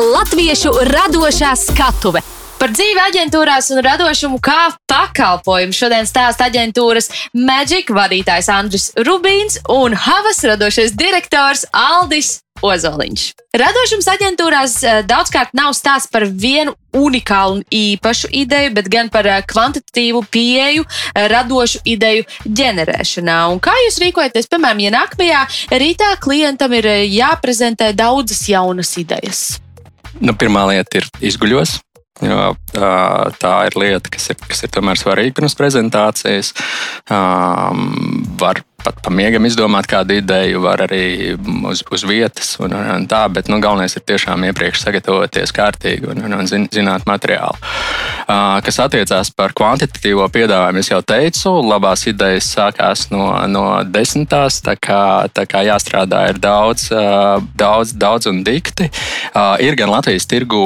[SPEAKER 4] Latviešu radošā skatuve
[SPEAKER 1] Par dzīvi aģentūrās un radošumu kā pakalpojumu šodien stāsta aģentūras Magic vadītājs Andris Rubīns un Havas radošais direktors Aldis Ozoliņš. Radošums aģentūrās eh, daudzkārt nav stāsts par vienu unikālu un īpašu ideju, bet gan par eh, kvantitatīvu pieeju eh, radošu ideju ģenerēšanā. Un kā jūs rīkojaties, piemēram, ja nākamajā rītā klientam ir jāprezentē daudzas jaunas idejas?
[SPEAKER 3] Nu, pirmā lieta ir izguļos. Jo, tā, ir lieta, kas ir, kas ir tomēr svarīga pirms prezentācijas. Um, var pat pamiegam izdomāt kādu ideju, var arī uz, uz vietas un, un, un tā, bet nu, galvenais ir tiešām iepriekš sagatavoties kārtīgi un, un, un zin, zināt materiālu. Uh, kas attiecās par kvantitatīvo piedāvājumu, es jau teicu, labās idejas sākās no, no desmitās, tā kā, tā kā jāstrādā ir daudz, uh, daudz, daudz un dikti. Uh, ir gan Latvijas tirgu,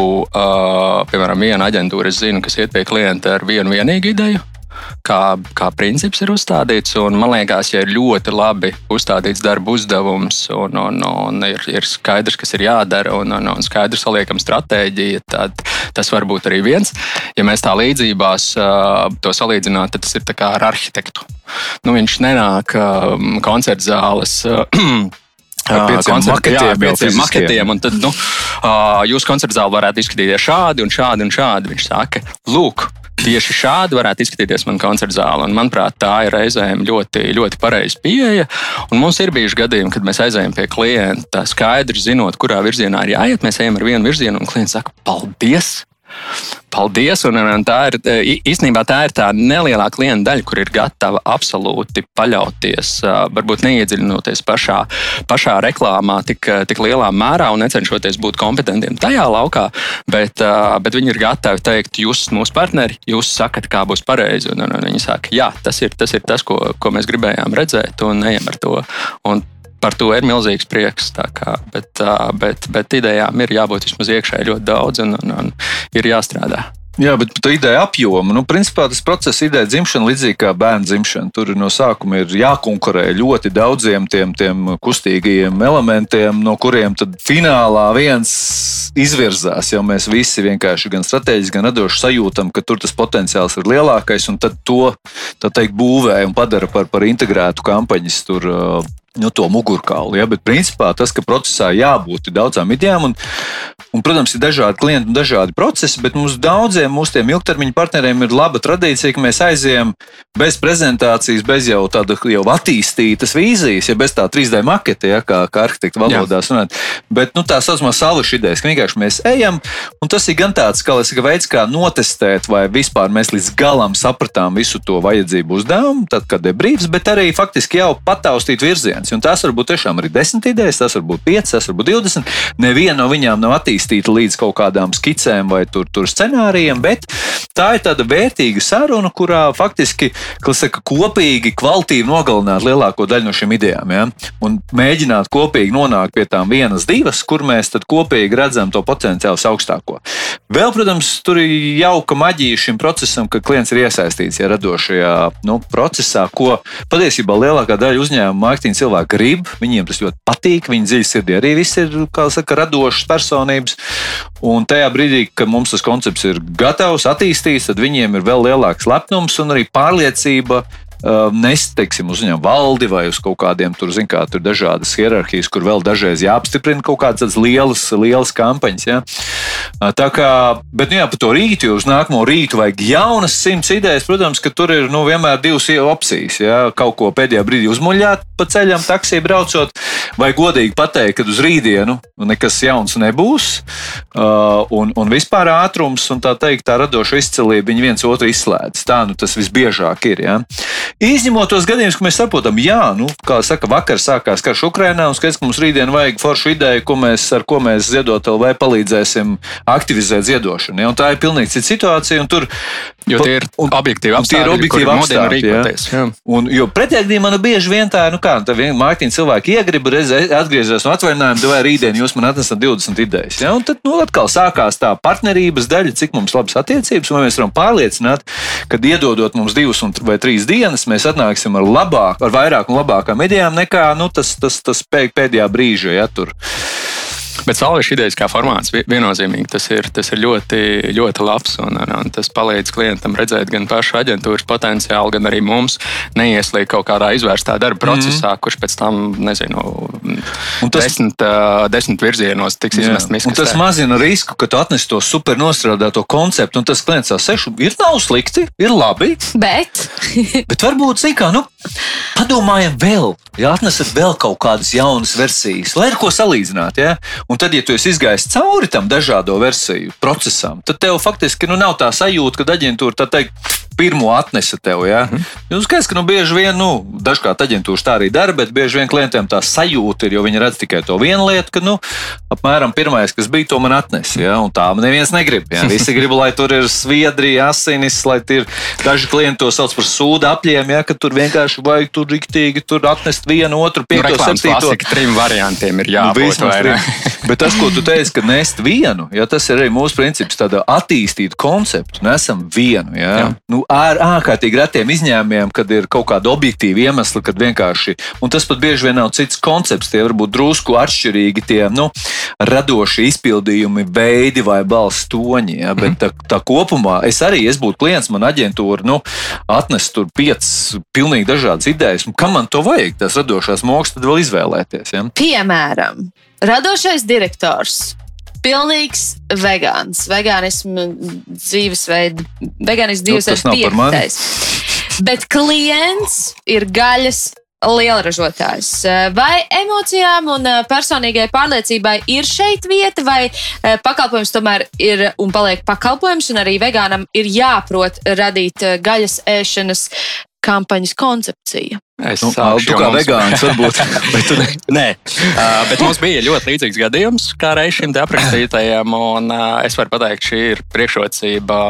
[SPEAKER 3] piemēram, viena aģentūra, es zinu, kas iet pie klienta ar vienu vienīgu ideju kā, kā princips ir uzstādīts. Man liekas, ja ir ļoti labi uzstādīts darba uzdevums un, un, un ir, ir skaidrs, kas ir jādara un, un, un skaidrs saliekam stratēģija, tad tas var būt arī viens. Ja mēs tā līdzībās to salīdzinām, tad tas ir ar arhitektu. Nu, viņš nenāk koncerta zāles.
[SPEAKER 2] Ar pieciem maketiem,
[SPEAKER 3] maketiem. Un tad, nu, uh, jūs koncerta zāli varētu izskatīties šādi un šādi un šādi. Viņš saka, lūk, Tieši šādi varētu izskatīties mana koncerta zāle. Un, manuprāt, tā ir reizēm ļoti, ļoti pareiza pieeja. Un mums ir bijuši gadījumi, kad mēs aizējām pie klienta, skaidri zinot, kurā virzienā ir jāiet. Mēs ejam ar vienu virzienu, un klients saka, paldies! Paldies! Un, un tā ir īstenībā tā ir tā nelielā klienta daļa, kur ir gatava absolūti paļauties, varbūt neiedziļinoties pašā, pašā reklāmā tik, tik lielā mērā un necenšoties būt kompetentiem tajā laukā, bet, bet viņi ir gatavi teikt, jūs esat mūsu partneri, jūs sakat, kā būs pareizi. Un, un, un viņi saka, jā, tas ir tas, ir tas ko, ko mēs gribējām redzēt, un ejam ar to. Un par to ir milzīgs prieks. Kā, bet, bet, bet idejām ir jābūt vismaz iekšēji ļoti daudz un, un, un ir jāstrādā.
[SPEAKER 2] Jā, bet par to ideju apjomu. Nu, principā tas process, ideja dzimšana, līdzīgi kā bērnu dzimšana. Tur no sākuma ir jākonkurē ļoti daudziem tiem, tiem kustīgajiem elementiem, no kuriem tad finālā viens izvirzās. Jau mēs visi vienkārši gan strateģiski, gan radoši sajūtam, ka tur tas potenciāls ir lielākais, un tad to teikt, būvē un padara par, par integrētu kampaņas tur nu, to mugurkaulu. Ja? Bet, principā, tas, ka procesā jābūt daudzām idejām, un, un, protams, ir dažādi klienti un dažādi procesi, bet mums daudziem mūsu ilgtermiņa partneriem ir laba tradīcija, ka mēs aizējām bez prezentācijas, bez jau tādas jau attīstītas vīzijas, ja bez tā 3D maketa, ja, kā, kā arhitekta valodā runājot. Bet nu, tā saucamā salīšu idejas, ka vienkārši mēs ejam, un tas ir gan tāds kā, saka, veids, kā notestēt, vai vispār mēs līdz galam sapratām visu to vajadzību uzdevumu, tad, kad ir brīvs, bet arī faktiski jau pataustīt virzienu variants. Un tās var būt tiešām arī desmit idejas, tas var būt piecas, tas var būt divdesmit. Neviena no viņām nav attīstīta līdz kaut kādām skicēm vai tur, tur scenārijiem, bet tā ir tāda vērtīga saruna, kurā faktiski saka, kopīgi, kvalitīvi nogalināt lielāko daļu no šīm idejām. Ja? Un mēģināt kopīgi nonākt pie tām vienas, divas, kur mēs kopīgi redzam to potenciālu augstāko. Vēl, protams, tur ir jauka maģija šim procesam, ka klients ir iesaistīts ja, radošajā nu, procesā, ko patiesībā lielākā daļa uzņēmumu mārketinga cilvēku cilvēki grib, viņiem tas ļoti patīk. Viņi dziļi sirdī arī viss ir saka, radošas personības. Un tajā brīdī, kad mums tas koncepts ir gatavs, attīstīts, tad viņiem ir vēl lielāks lepnums un arī pārliecība nest, teiksim, uz viņiem valdi vai uz kaut kādiem tur, zin, kā tur dažādas hierarhijas, kur vēl dažreiz jāapstiprina kaut kādas lielas, lielas kampaņas. Ja? Tā kā, bet, nu jā, par to rītu, jo uz nākamo rītu vajag jaunas simts idejas. Protams, ka tur ir nu, vienmēr divas opcijas. Ja? Kaut ko pēdējā brīdī uzmuļāt pa ceļam, taksī braucot, vai godīgi pateikt, ka uz rītdienu nekas jauns nebūs. Un, un vispār ātrums un tā teikt, tā radoša izcilība, viņi viens otru izslēdz. Tā nu tas visbiežāk ir. Ja? Izņemot tos gadījumus, ka mēs saprotam, jā, nu, kā saka, vakar sākās karš Ukrainā, un skaidrs, ka mums rītdien vajag foršu ideju, ko mēs, ar ko mēs ziedot LV palīdzēsim aktivizēt ziedošanu. Ja? Un tā ir pilnīgi cita situācija. Tur,
[SPEAKER 3] jo tie ir objektīvi apstākļi. Tie ir objektīvi apstākļi. Ja?
[SPEAKER 2] Un, jo pretēji man bieži vien tā, nu kā, tā vien mārketinga cilvēki iegrib atgriezties no atvaļinājuma, vai rītdien jūs man atnesat 20 idejas. Ja? Un tad nu, atkal sākās tā partnerības daļa, cik mums labas attiecības, un mēs varam pārliecināt, ka iedodot mums divas vai trīs dienas, dienas mēs atnāksim ar labāku, ar vairāk un labākām idejām nekā nu, tas, tas, tas pēdējā brīža. Ja, tur.
[SPEAKER 3] Bet salviešu idejas kā formāts viennozīmīgi tas ir, tas ir ļoti, ļoti labs. Un, un tas palīdz klientam redzēt gan pašu aģentūras potenciālu, gan arī mums neieslīgt kaut kādā izvērstā darba mhm. procesā, mm. kurš pēc tam, nezinu, tas, desmit, desmit virzienos tiks izmests.
[SPEAKER 2] Tas mazina risku, ka tu atnes to super nostrādāto konceptu, un tas klients sēž, ir nav slikti, ir labi.
[SPEAKER 1] Bet,
[SPEAKER 2] bet varbūt, zini, kā, nu, padomājam vēl, ja atnesat vēl kaut kādas jaunas versijas, lai ar ko salīdzināt. Ja? Un tad, ja tu esi izgājis cauri tam dažādo versiju procesam, tad tev faktiski nu, nav tā sajūta, ka aģentūra tā teikt pirmo atnesa tev. Ja? Mm. -hmm. Skaidrs, ka nu, bieži vien, nu, dažkārt aģentūras tā arī dara, bet bieži vien klientiem tā sajūta ir, jo viņi redz tikai to vienu lietu, ka nu, apmēram pirmais, kas bija, to man atnesa. Ja? Un tā neviens negrib. Ja? Visi grib, lai tur ir sviedrija, asinis, lai ir daži klienti to sauc par sūdu apļiem, ja? ka tur vienkārši vajag tur riktīgi tur atnest vienu, otru, piekto, nu, septīto.
[SPEAKER 3] Trim variantiem ir jābūt. Nu,
[SPEAKER 2] bet tas, ko tu teici, ka nest vienu, ja, tas ir arī mūsu princips, tāda attīstīta koncepta. Nesam vienu. Ja? Jā. Nu, ar ārkārtīgi retiem izņēmumiem, kad ir kaut kāda objektīva iemesla, kad vienkārši, un tas pat bieži vien nav cits koncepts, tie varbūt drusku atšķirīgi tie nu, radoši izpildījumi, veidi vai balss toņi. Ja, bet tā, tā kopumā es arī, es būtu klients, man aģentūra nu, atnes tur piecas pilnīgi dažādas idejas. Kam man to vajag? Tas radošās mākslas tad vēl izvēlēties. Ja?
[SPEAKER 1] Piemēram, radošais direktors pilnīgs vegāns. Vegānismu dzīvesveids, vegānismu
[SPEAKER 2] dzīvesveids nu, piektais.
[SPEAKER 1] Bet klients ir gaļas lielražotājs. Vai emocijām un personīgai pārliecībai ir šeit vieta, vai pakalpojums tomēr ir un paliek pakalpojums, un arī vegānam ir jāprot radīt gaļas ēšanas kampaņas koncepciju?
[SPEAKER 2] Es nu, tu kā mums... vegāns, varbūt.
[SPEAKER 3] bet, ne. Nē, uh, bet mums bija ļoti līdzīgs gadījums, kā reiz šim aprakstītajam. Un, uh, es varu pateikt, šī ir priekšrocība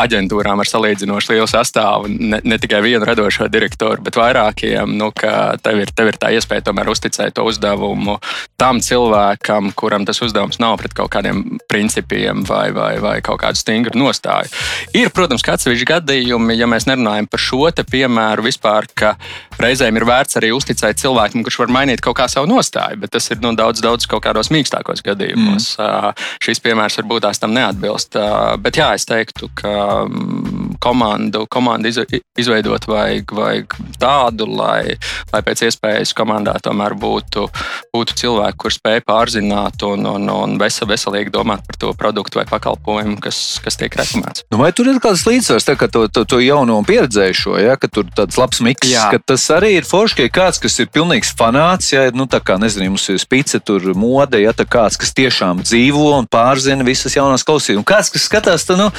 [SPEAKER 3] aģentūrām ar salīdzinoši lielu sastāvu. Ne, ne tikai vienu radošo direktoru, bet vairākiem. Nu, tev, ir, tev ir tā iespēja tomēr uzticēt to uzdevumu tam cilvēkam, kuram tas uzdevums nav pret kaut kādiem principiem vai, vai, vai kaut kādu stingru nostāju. Ir, protams, atsevišķi gadījumi, ja mēs nerunājam par šo piemēru vispār, ka reizēm ir vērts arī uzticēt cilvēkam, kurš var mainīt kaut kā savu nostāju, bet tas ir nu, daudz, daudz kaut kādos mīkstākos gadījumos. Mm. Uh, šis piemērs varbūt tās tam neatbilst. Uh, bet jā, es teiktu, ka um, komandu, komandu iz, izveidot vajag, vajag tādu, lai, lai pēc iespējas komandā tomēr būtu, būtu cilvēki, kurš spēj pārzināt un, un, un vesel, veselīgi domāt par to produktu vai pakalpojumu, kas, kas tiek reklamēts.
[SPEAKER 2] Nu, vai tur ir kāds līdzsvars, tā, ka to, to, to jauno un pieredzējušo, ja, ka tur tāds labs miks, Jā. ka tas arī ir forši, ka ir kāds, kas ir pilnīgs fanāts, ja nu, tā kā, nezinu, mums ir spice, tur mode, ja tā kāds, kas tiešām dzīvo un pārzina visas jaunās klausīšanas, un kāds, kas skatās, tad, nu,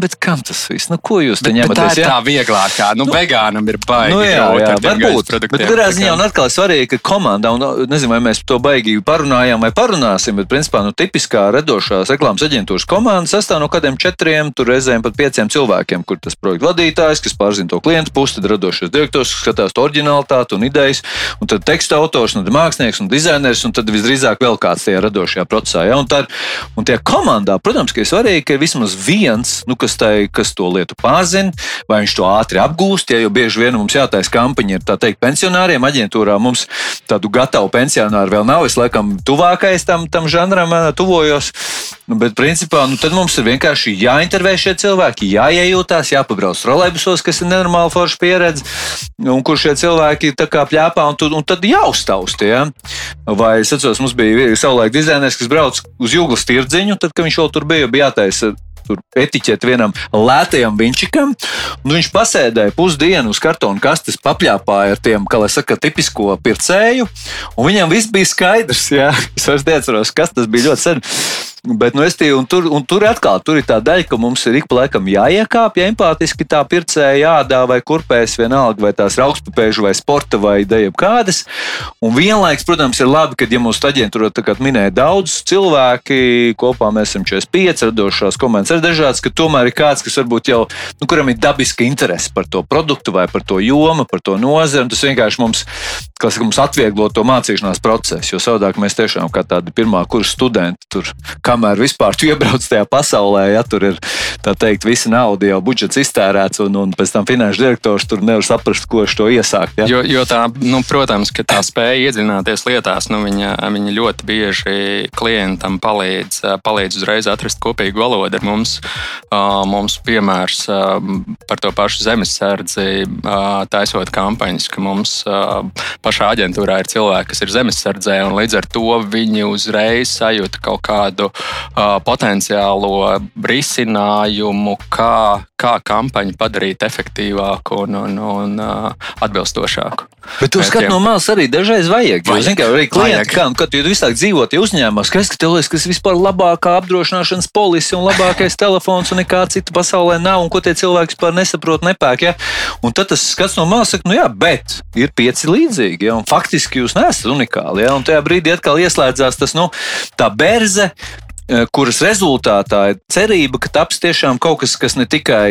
[SPEAKER 2] bet kam tas viss? Nu, ko jūs te ņemat?
[SPEAKER 3] Tā ir ja? tā vieglākā. Nu, nu, vegānam ir baigi. Nu, jā, jā,
[SPEAKER 2] varbūt. Bet katrā ziņā un atkal svarīgi, ka komandā, un nezinu, vai mēs to baigi parunājām vai parunāsim, bet principā nu, tipiskā radošās reklāmas aģentūras komanda sastāv no kādiem četriem, tur reizēm pat pieciem cilvēkiem, kur tas projekta vadītājs, kas pārzina to klientu pusi, tad radošais direktors, kas skatās to oriģinalitāti un idejas, un tad teksta autors, un mākslinieks un dizainers, un tad visdrīzāk vēl kāds tajā radošajā procesā. Ja? Un, tā, un tajā komandā, protams, ir svarīgi, ka ir vismaz viens, nu, kas, tai, kas to lietu pazina, vai viņš to ātri apgūst. Ja, jo bieži vien mums jātaisa kampaņa ir tā teikt pensionāriem aģentūrā. Mums tādu gatavu pensionāru vēl nav. Es laikam tuvākais tam, tam žanram tuvojos. Nu, bet, principā, nu, tad mums ir vienkārši jāintervē šie cilvēki, jāiejūtās, jāpabrauc trolēbusos, kas ir nenormāli forša pieredze, un kur šie cilvēki tā kā pļāpā, un, tu, un tad jāuztaust. Ja? Vai es atceros, mums bija savulaik dizainers, kas brauc uz jūglas tirdziņu, tad, kad viņš vēl tur bija, bija jātaisa tur etiķeti vienam lētajam viņčikam. Nu, viņš pasēdēja pusdienu uz kartona kastes, papļāpāja ar tiem, kā lai saka, tipisko pircēju, un viņam viss bija skaidrs. Jā. Es vairs neatceros, kas tas bija ļoti sen. Bet, nu, tī, un tur, un tur atkal tur ir tā daļa, ka mums ir ik pa laikam jāiekāpj, empātiski tā pircēja jādā vai kurpēs, vienalga, vai tās augstpapēžu vai sporta vai ideja kādas. Un vienlaiks, protams, ir labi, ka, ja mūsu aģentūra, minēja, daudz cilvēki, kopā mēs esam 45 radošās komandas, ir dažādas, ka tomēr ir kāds, kas varbūt jau, nu, kuram ir dabiska interese par to produktu vai par to jomu, par to nozari. Tas vienkārši mums, saka, mums atvieglo to mācīšanās procesu, jo savādāk mēs tiešām kā tādi pirmā kursa studenti tur kamēr vispār tu iebrauc tajā pasaulē, ja tur ir tā teikt, visa nauda jau budžets iztērēts, un, un pēc tam finanšu direktors tur nevar saprast, ko ar to iesākt. Ja?
[SPEAKER 3] Jo, jo tā, nu, protams, ka tā spēja iedziļināties lietās, nu, viņa, viņa ļoti bieži klientam palīdz, palīdz uzreiz atrast kopīgu valodu ar mums. Mums piemērs par to pašu zemesardzi, taisot kampaņas, ka mums pašā aģentūrā ir cilvēki, kas ir zemesardzē, un līdz ar to viņi uzreiz sajūta kaut kādu potenciālo risinājumu, kā, kā kampaņu padarīt efektīvāku un, un, un atbilstošāku.
[SPEAKER 2] Bet to skatu no malas arī dažreiz vajag. Jo, zin, kā, arī klienti, kā, kad jūs visāk dzīvojat ja uzņēmumos, kas tev liekas, kas vispār labākā apdrošināšanas polise un labākais telefons un nekā cita pasaulē nav, un ko tie cilvēki vispār nesaprot, nepērk. Ja? Un tad tas skats no malas saka, nu jā, bet ir pieci līdzīgi, ja? un faktiski jūs neesat unikāli. Ja? Un tajā brīdī atkal ieslēdzās tas, nu, tā berze, kuras rezultātā ir cerība, ka taps tiešām kaut kas, kas ne tikai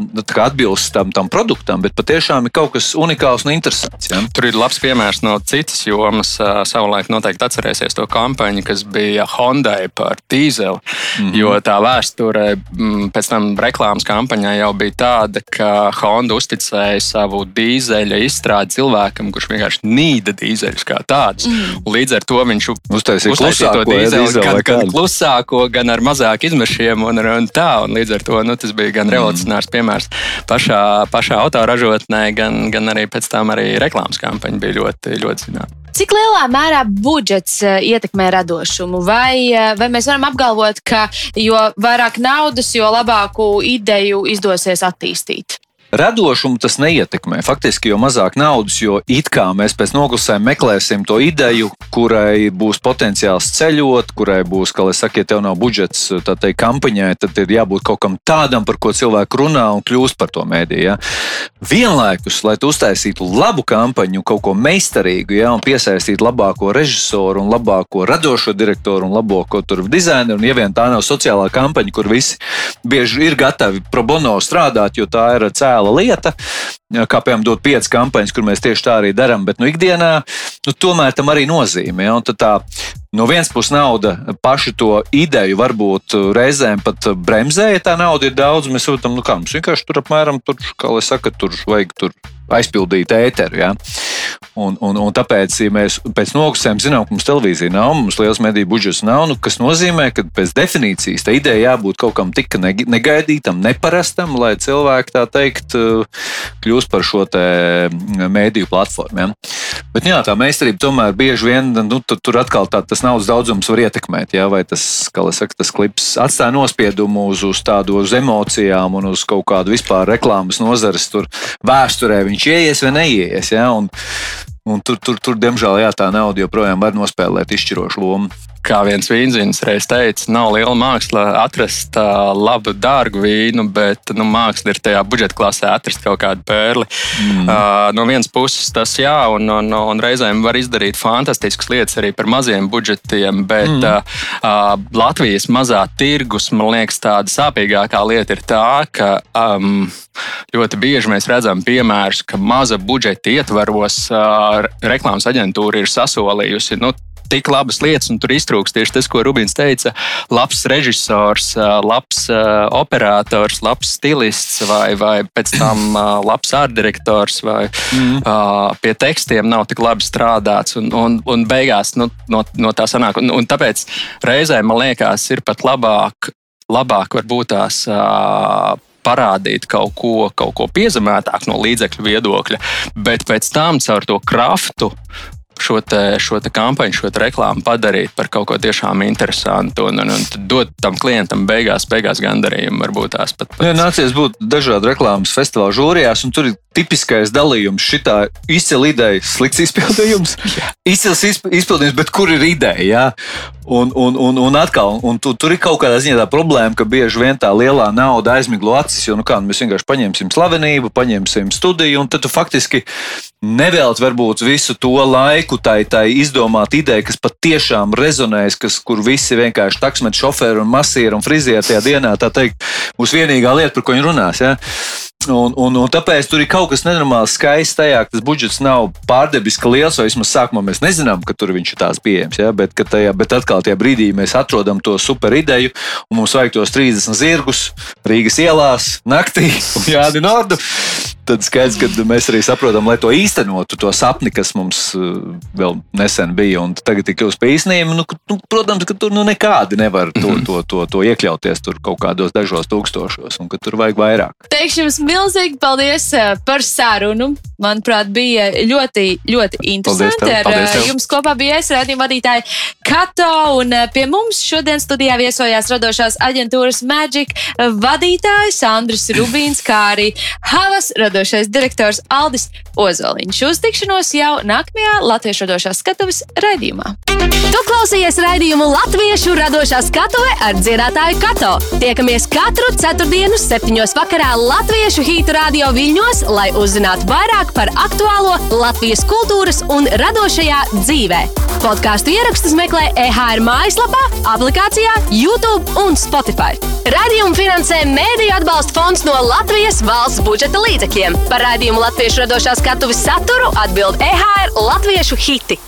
[SPEAKER 2] nu, atbilst tam, tam produktam, bet patiešām ir kaut kas unikāls un interesants. Ja?
[SPEAKER 3] Tur ir labs piemērs no citas jomas. Savulaik noteikti atcerēsies to kampaņu, kas bija Hondai par dīzeli. Mm -hmm. Jo tā vēsture mm, pēc tam reklāmas kampaņā jau bija tāda, ka Honda uzticēja savu dīzeļa izstrādi cilvēkam, kurš vienkārši nīda dīzeļus kā tādus. Mm. Līdz ar to viņš uztaisīja to dīzeļu, gan, gan klusāk mazāko, gan ar mazāku izmešiem. Un, un tā, un līdz ar to nu, tas bija gan mm. revolucionārs piemērs pašā, pašā autoražotnē, gan, gan arī pēc tam arī reklāmas kampaņa bija ļoti, ļoti zināma.
[SPEAKER 1] Cik lielā mērā budžets eh, ietekmē radošumu? Vai, eh, vai mēs varam apgalvot, ka jo vairāk naudas, jo labāku ideju izdosies attīstīt?
[SPEAKER 2] Radošumu tas neietekmē. Faktiski, jo mazāk naudas, jo it kā mēs pēc noklusējuma meklēsim to ideju, kurai būs potenciāls ceļot, kurai būs, kā jau saka, ja tev nav budžets teikt, kampaņai, tad ir jābūt kaut kam tādam, par ko cilvēki runā un kļūst par to mēdīju. Ja? Vienlaikus, lai tu uztaisītu labu kampaņu, kaut ko meistarīgu, ja, un piesaistītu labāko režisoru, un labāko radošo direktoru un labāko dizaineru, un ja vien tā nav sociālā kampaņa, kur visi bieži ir gatavi pro bono strādāt, jo tā ir cēlā reāla lieta. Kā piemēram, dot piecas kampaņas, kur mēs tieši tā arī darām, bet nu, ikdienā nu, tomēr tam arī nozīme. Ja? Tā, no vienas puses, nauda pašu to ideju varbūt reizēm pat bremzē, ja tā nauda ir daudz. Mēs saprotam, nu kā mums vienkārši tur apmēram, tur, kā lai saka, tur vajag tur aizpildīt ēteru. Ja? Un, un, un tāpēc, ja mēs pēc nokusēm zinām, ka mums televīzija nav, mums liels mediju budžets nav, nu, kas nozīmē, ka pēc definīcijas tā ideja jābūt kaut kam tik negaidītam, neparastam, lai cilvēki tā teikt kļūst par šo mediju platformu. Ja? Bet jā, tā meistarība tomēr bieži vien nu, tur, tur atkal tā, tas naudas daudzums var ietekmēt. Ja? Vai tas, saka, tas klips atstāja nospiedumu uz, uz tādu uz emocijām un uz kaut kādu vispār reklāmas nozares vēsturē, viņš ieies vai neieies. Ja? Un, Un tur, tur, tur, diemžēl, jā, tā nauda joprojām var nospēlēt izšķirošu lomu.
[SPEAKER 3] Kā viens vīnzins reiz teica, nav liela māksla atrast uh, labu, dārgu vīnu, bet nu, māksla ir tajā budžeta klasē atrast kaut kādu pērli. Mm. Uh, no vienas puses tas jā, un, un, un reizēm var izdarīt fantastiskas lietas arī par maziem budžetiem, bet mm. uh, uh, Latvijas mazā tirgus, man liekas, tāda sāpīgākā lieta ir tā, ka um, ļoti bieži mēs redzam piemērus, ka maza budžeta ietvaros uh, reklāmas aģentūra ir sasolījusi. Nu, tik labas lietas, un tur iztrūks tieši tas, ko Rubins teica. Labs režisors, labs operators, labs stilists, vai, vai pēc tam labs ārdirektors, vai mm. pie tekstiem nav tik labi strādāts. Un, un, un beigās nu, no, no tā sanāk. Un, un tāpēc reizēm man liekas, ir pat labāk, labāk varbūt tās parādīt kaut ko, kaut ko piezemētāku no līdzekļu viedokļa, bet pēc tam caur to kraftu šo, te, šo te kampaņu, šo reklāmu padarīt par kaut ko tiešām interesantu un, un, un dot tam klientam beigās, beigās gandarījumu. Varbūt tās pat.
[SPEAKER 2] pat... Ja, nācies būt dažādu reklāmas festivālu žūrijās, un tur ir tipiskais dalījums. Šitā izcila ideja, slikts izpildījums, izcils izpildījums, bet kur ir ideja? Ja? Un, un, un, un atkal, un tu, tur ir kaut kādā ziņā tā problēma, ka bieži vien tā lielā nauda aizmiglo acis. Jo nu kā, nu mēs vienkārši paņemsim slavenību, paņemsim studiju, un tad tu faktiski nevēlt varbūt visu to laiku tai, tai izdomāt ideju, kas patiešām rezonēs, kas, kur visi vienkārši taksmeti šoferi un masieri un frizieri tajā dienā, tā teikt, būs vienīgā lieta, par ko viņi runās. Ja? Un, un, un tāpēc tur ir kaut kas nenormāli skaists tajā, ka tas budžets nav pārdabiski liels, vismaz sākumā mēs nezinām, ka tur viņš ir tās pieejams. Ja? Bet, tajā, bet atkal tajā brīdī mēs atrodam to super ideju, un mums vajag tos 30 zirgus Rīgas ielās, naktī un Jāni Nordu tad skaidrs, ka mēs arī saprotam, lai to īstenotu, to sapni, kas mums uh, vēl nesen bija, un tagad ir kļuvusi par īstenību. Nu, nu, protams, ka tur nu, nekādi nevar to, mhm. to, to, to iekļauties tur kaut kādos dažos tūkstošos, un ka tur vajag vairāk.
[SPEAKER 1] Teikšu jums milzīgi paldies uh, par sarunu. Manuprāt, bija ļoti, ļoti interesanti. Paldies tev, paldies tev. Ar jums kopā bija es, redzējuma vadītāja Kato, un uh, pie mums šodien studijā viesojās radošās aģentūras Magic vadītājs Andris Rubīns, kā arī Havas radošās radošais direktors Aldis Ozoliņš. Uz tikšanos jau nākamajā Latviešu radošās skatuves raidījumā.
[SPEAKER 4] Tu klausies raidījumu Latviešu radošā skatuve ar dziedātāju Kato. Tiekamies katru ceturtdienu, septiņos vakarā Latviešu hītu radio viļņos, lai uzzinātu vairāk par aktuālo Latvijas kultūras un radošajā dzīvē. Podkāstu ierakstus meklē EHR mājaslapā, aplikācijā, YouTube un Spotify. Radījumu finansē Mēdīļu atbalsta fonds no Latvijas valsts budžeta līdzekļiem. Par raidījumu Latviešu radošā skatuves saturu atbild EHR Latviešu hiti.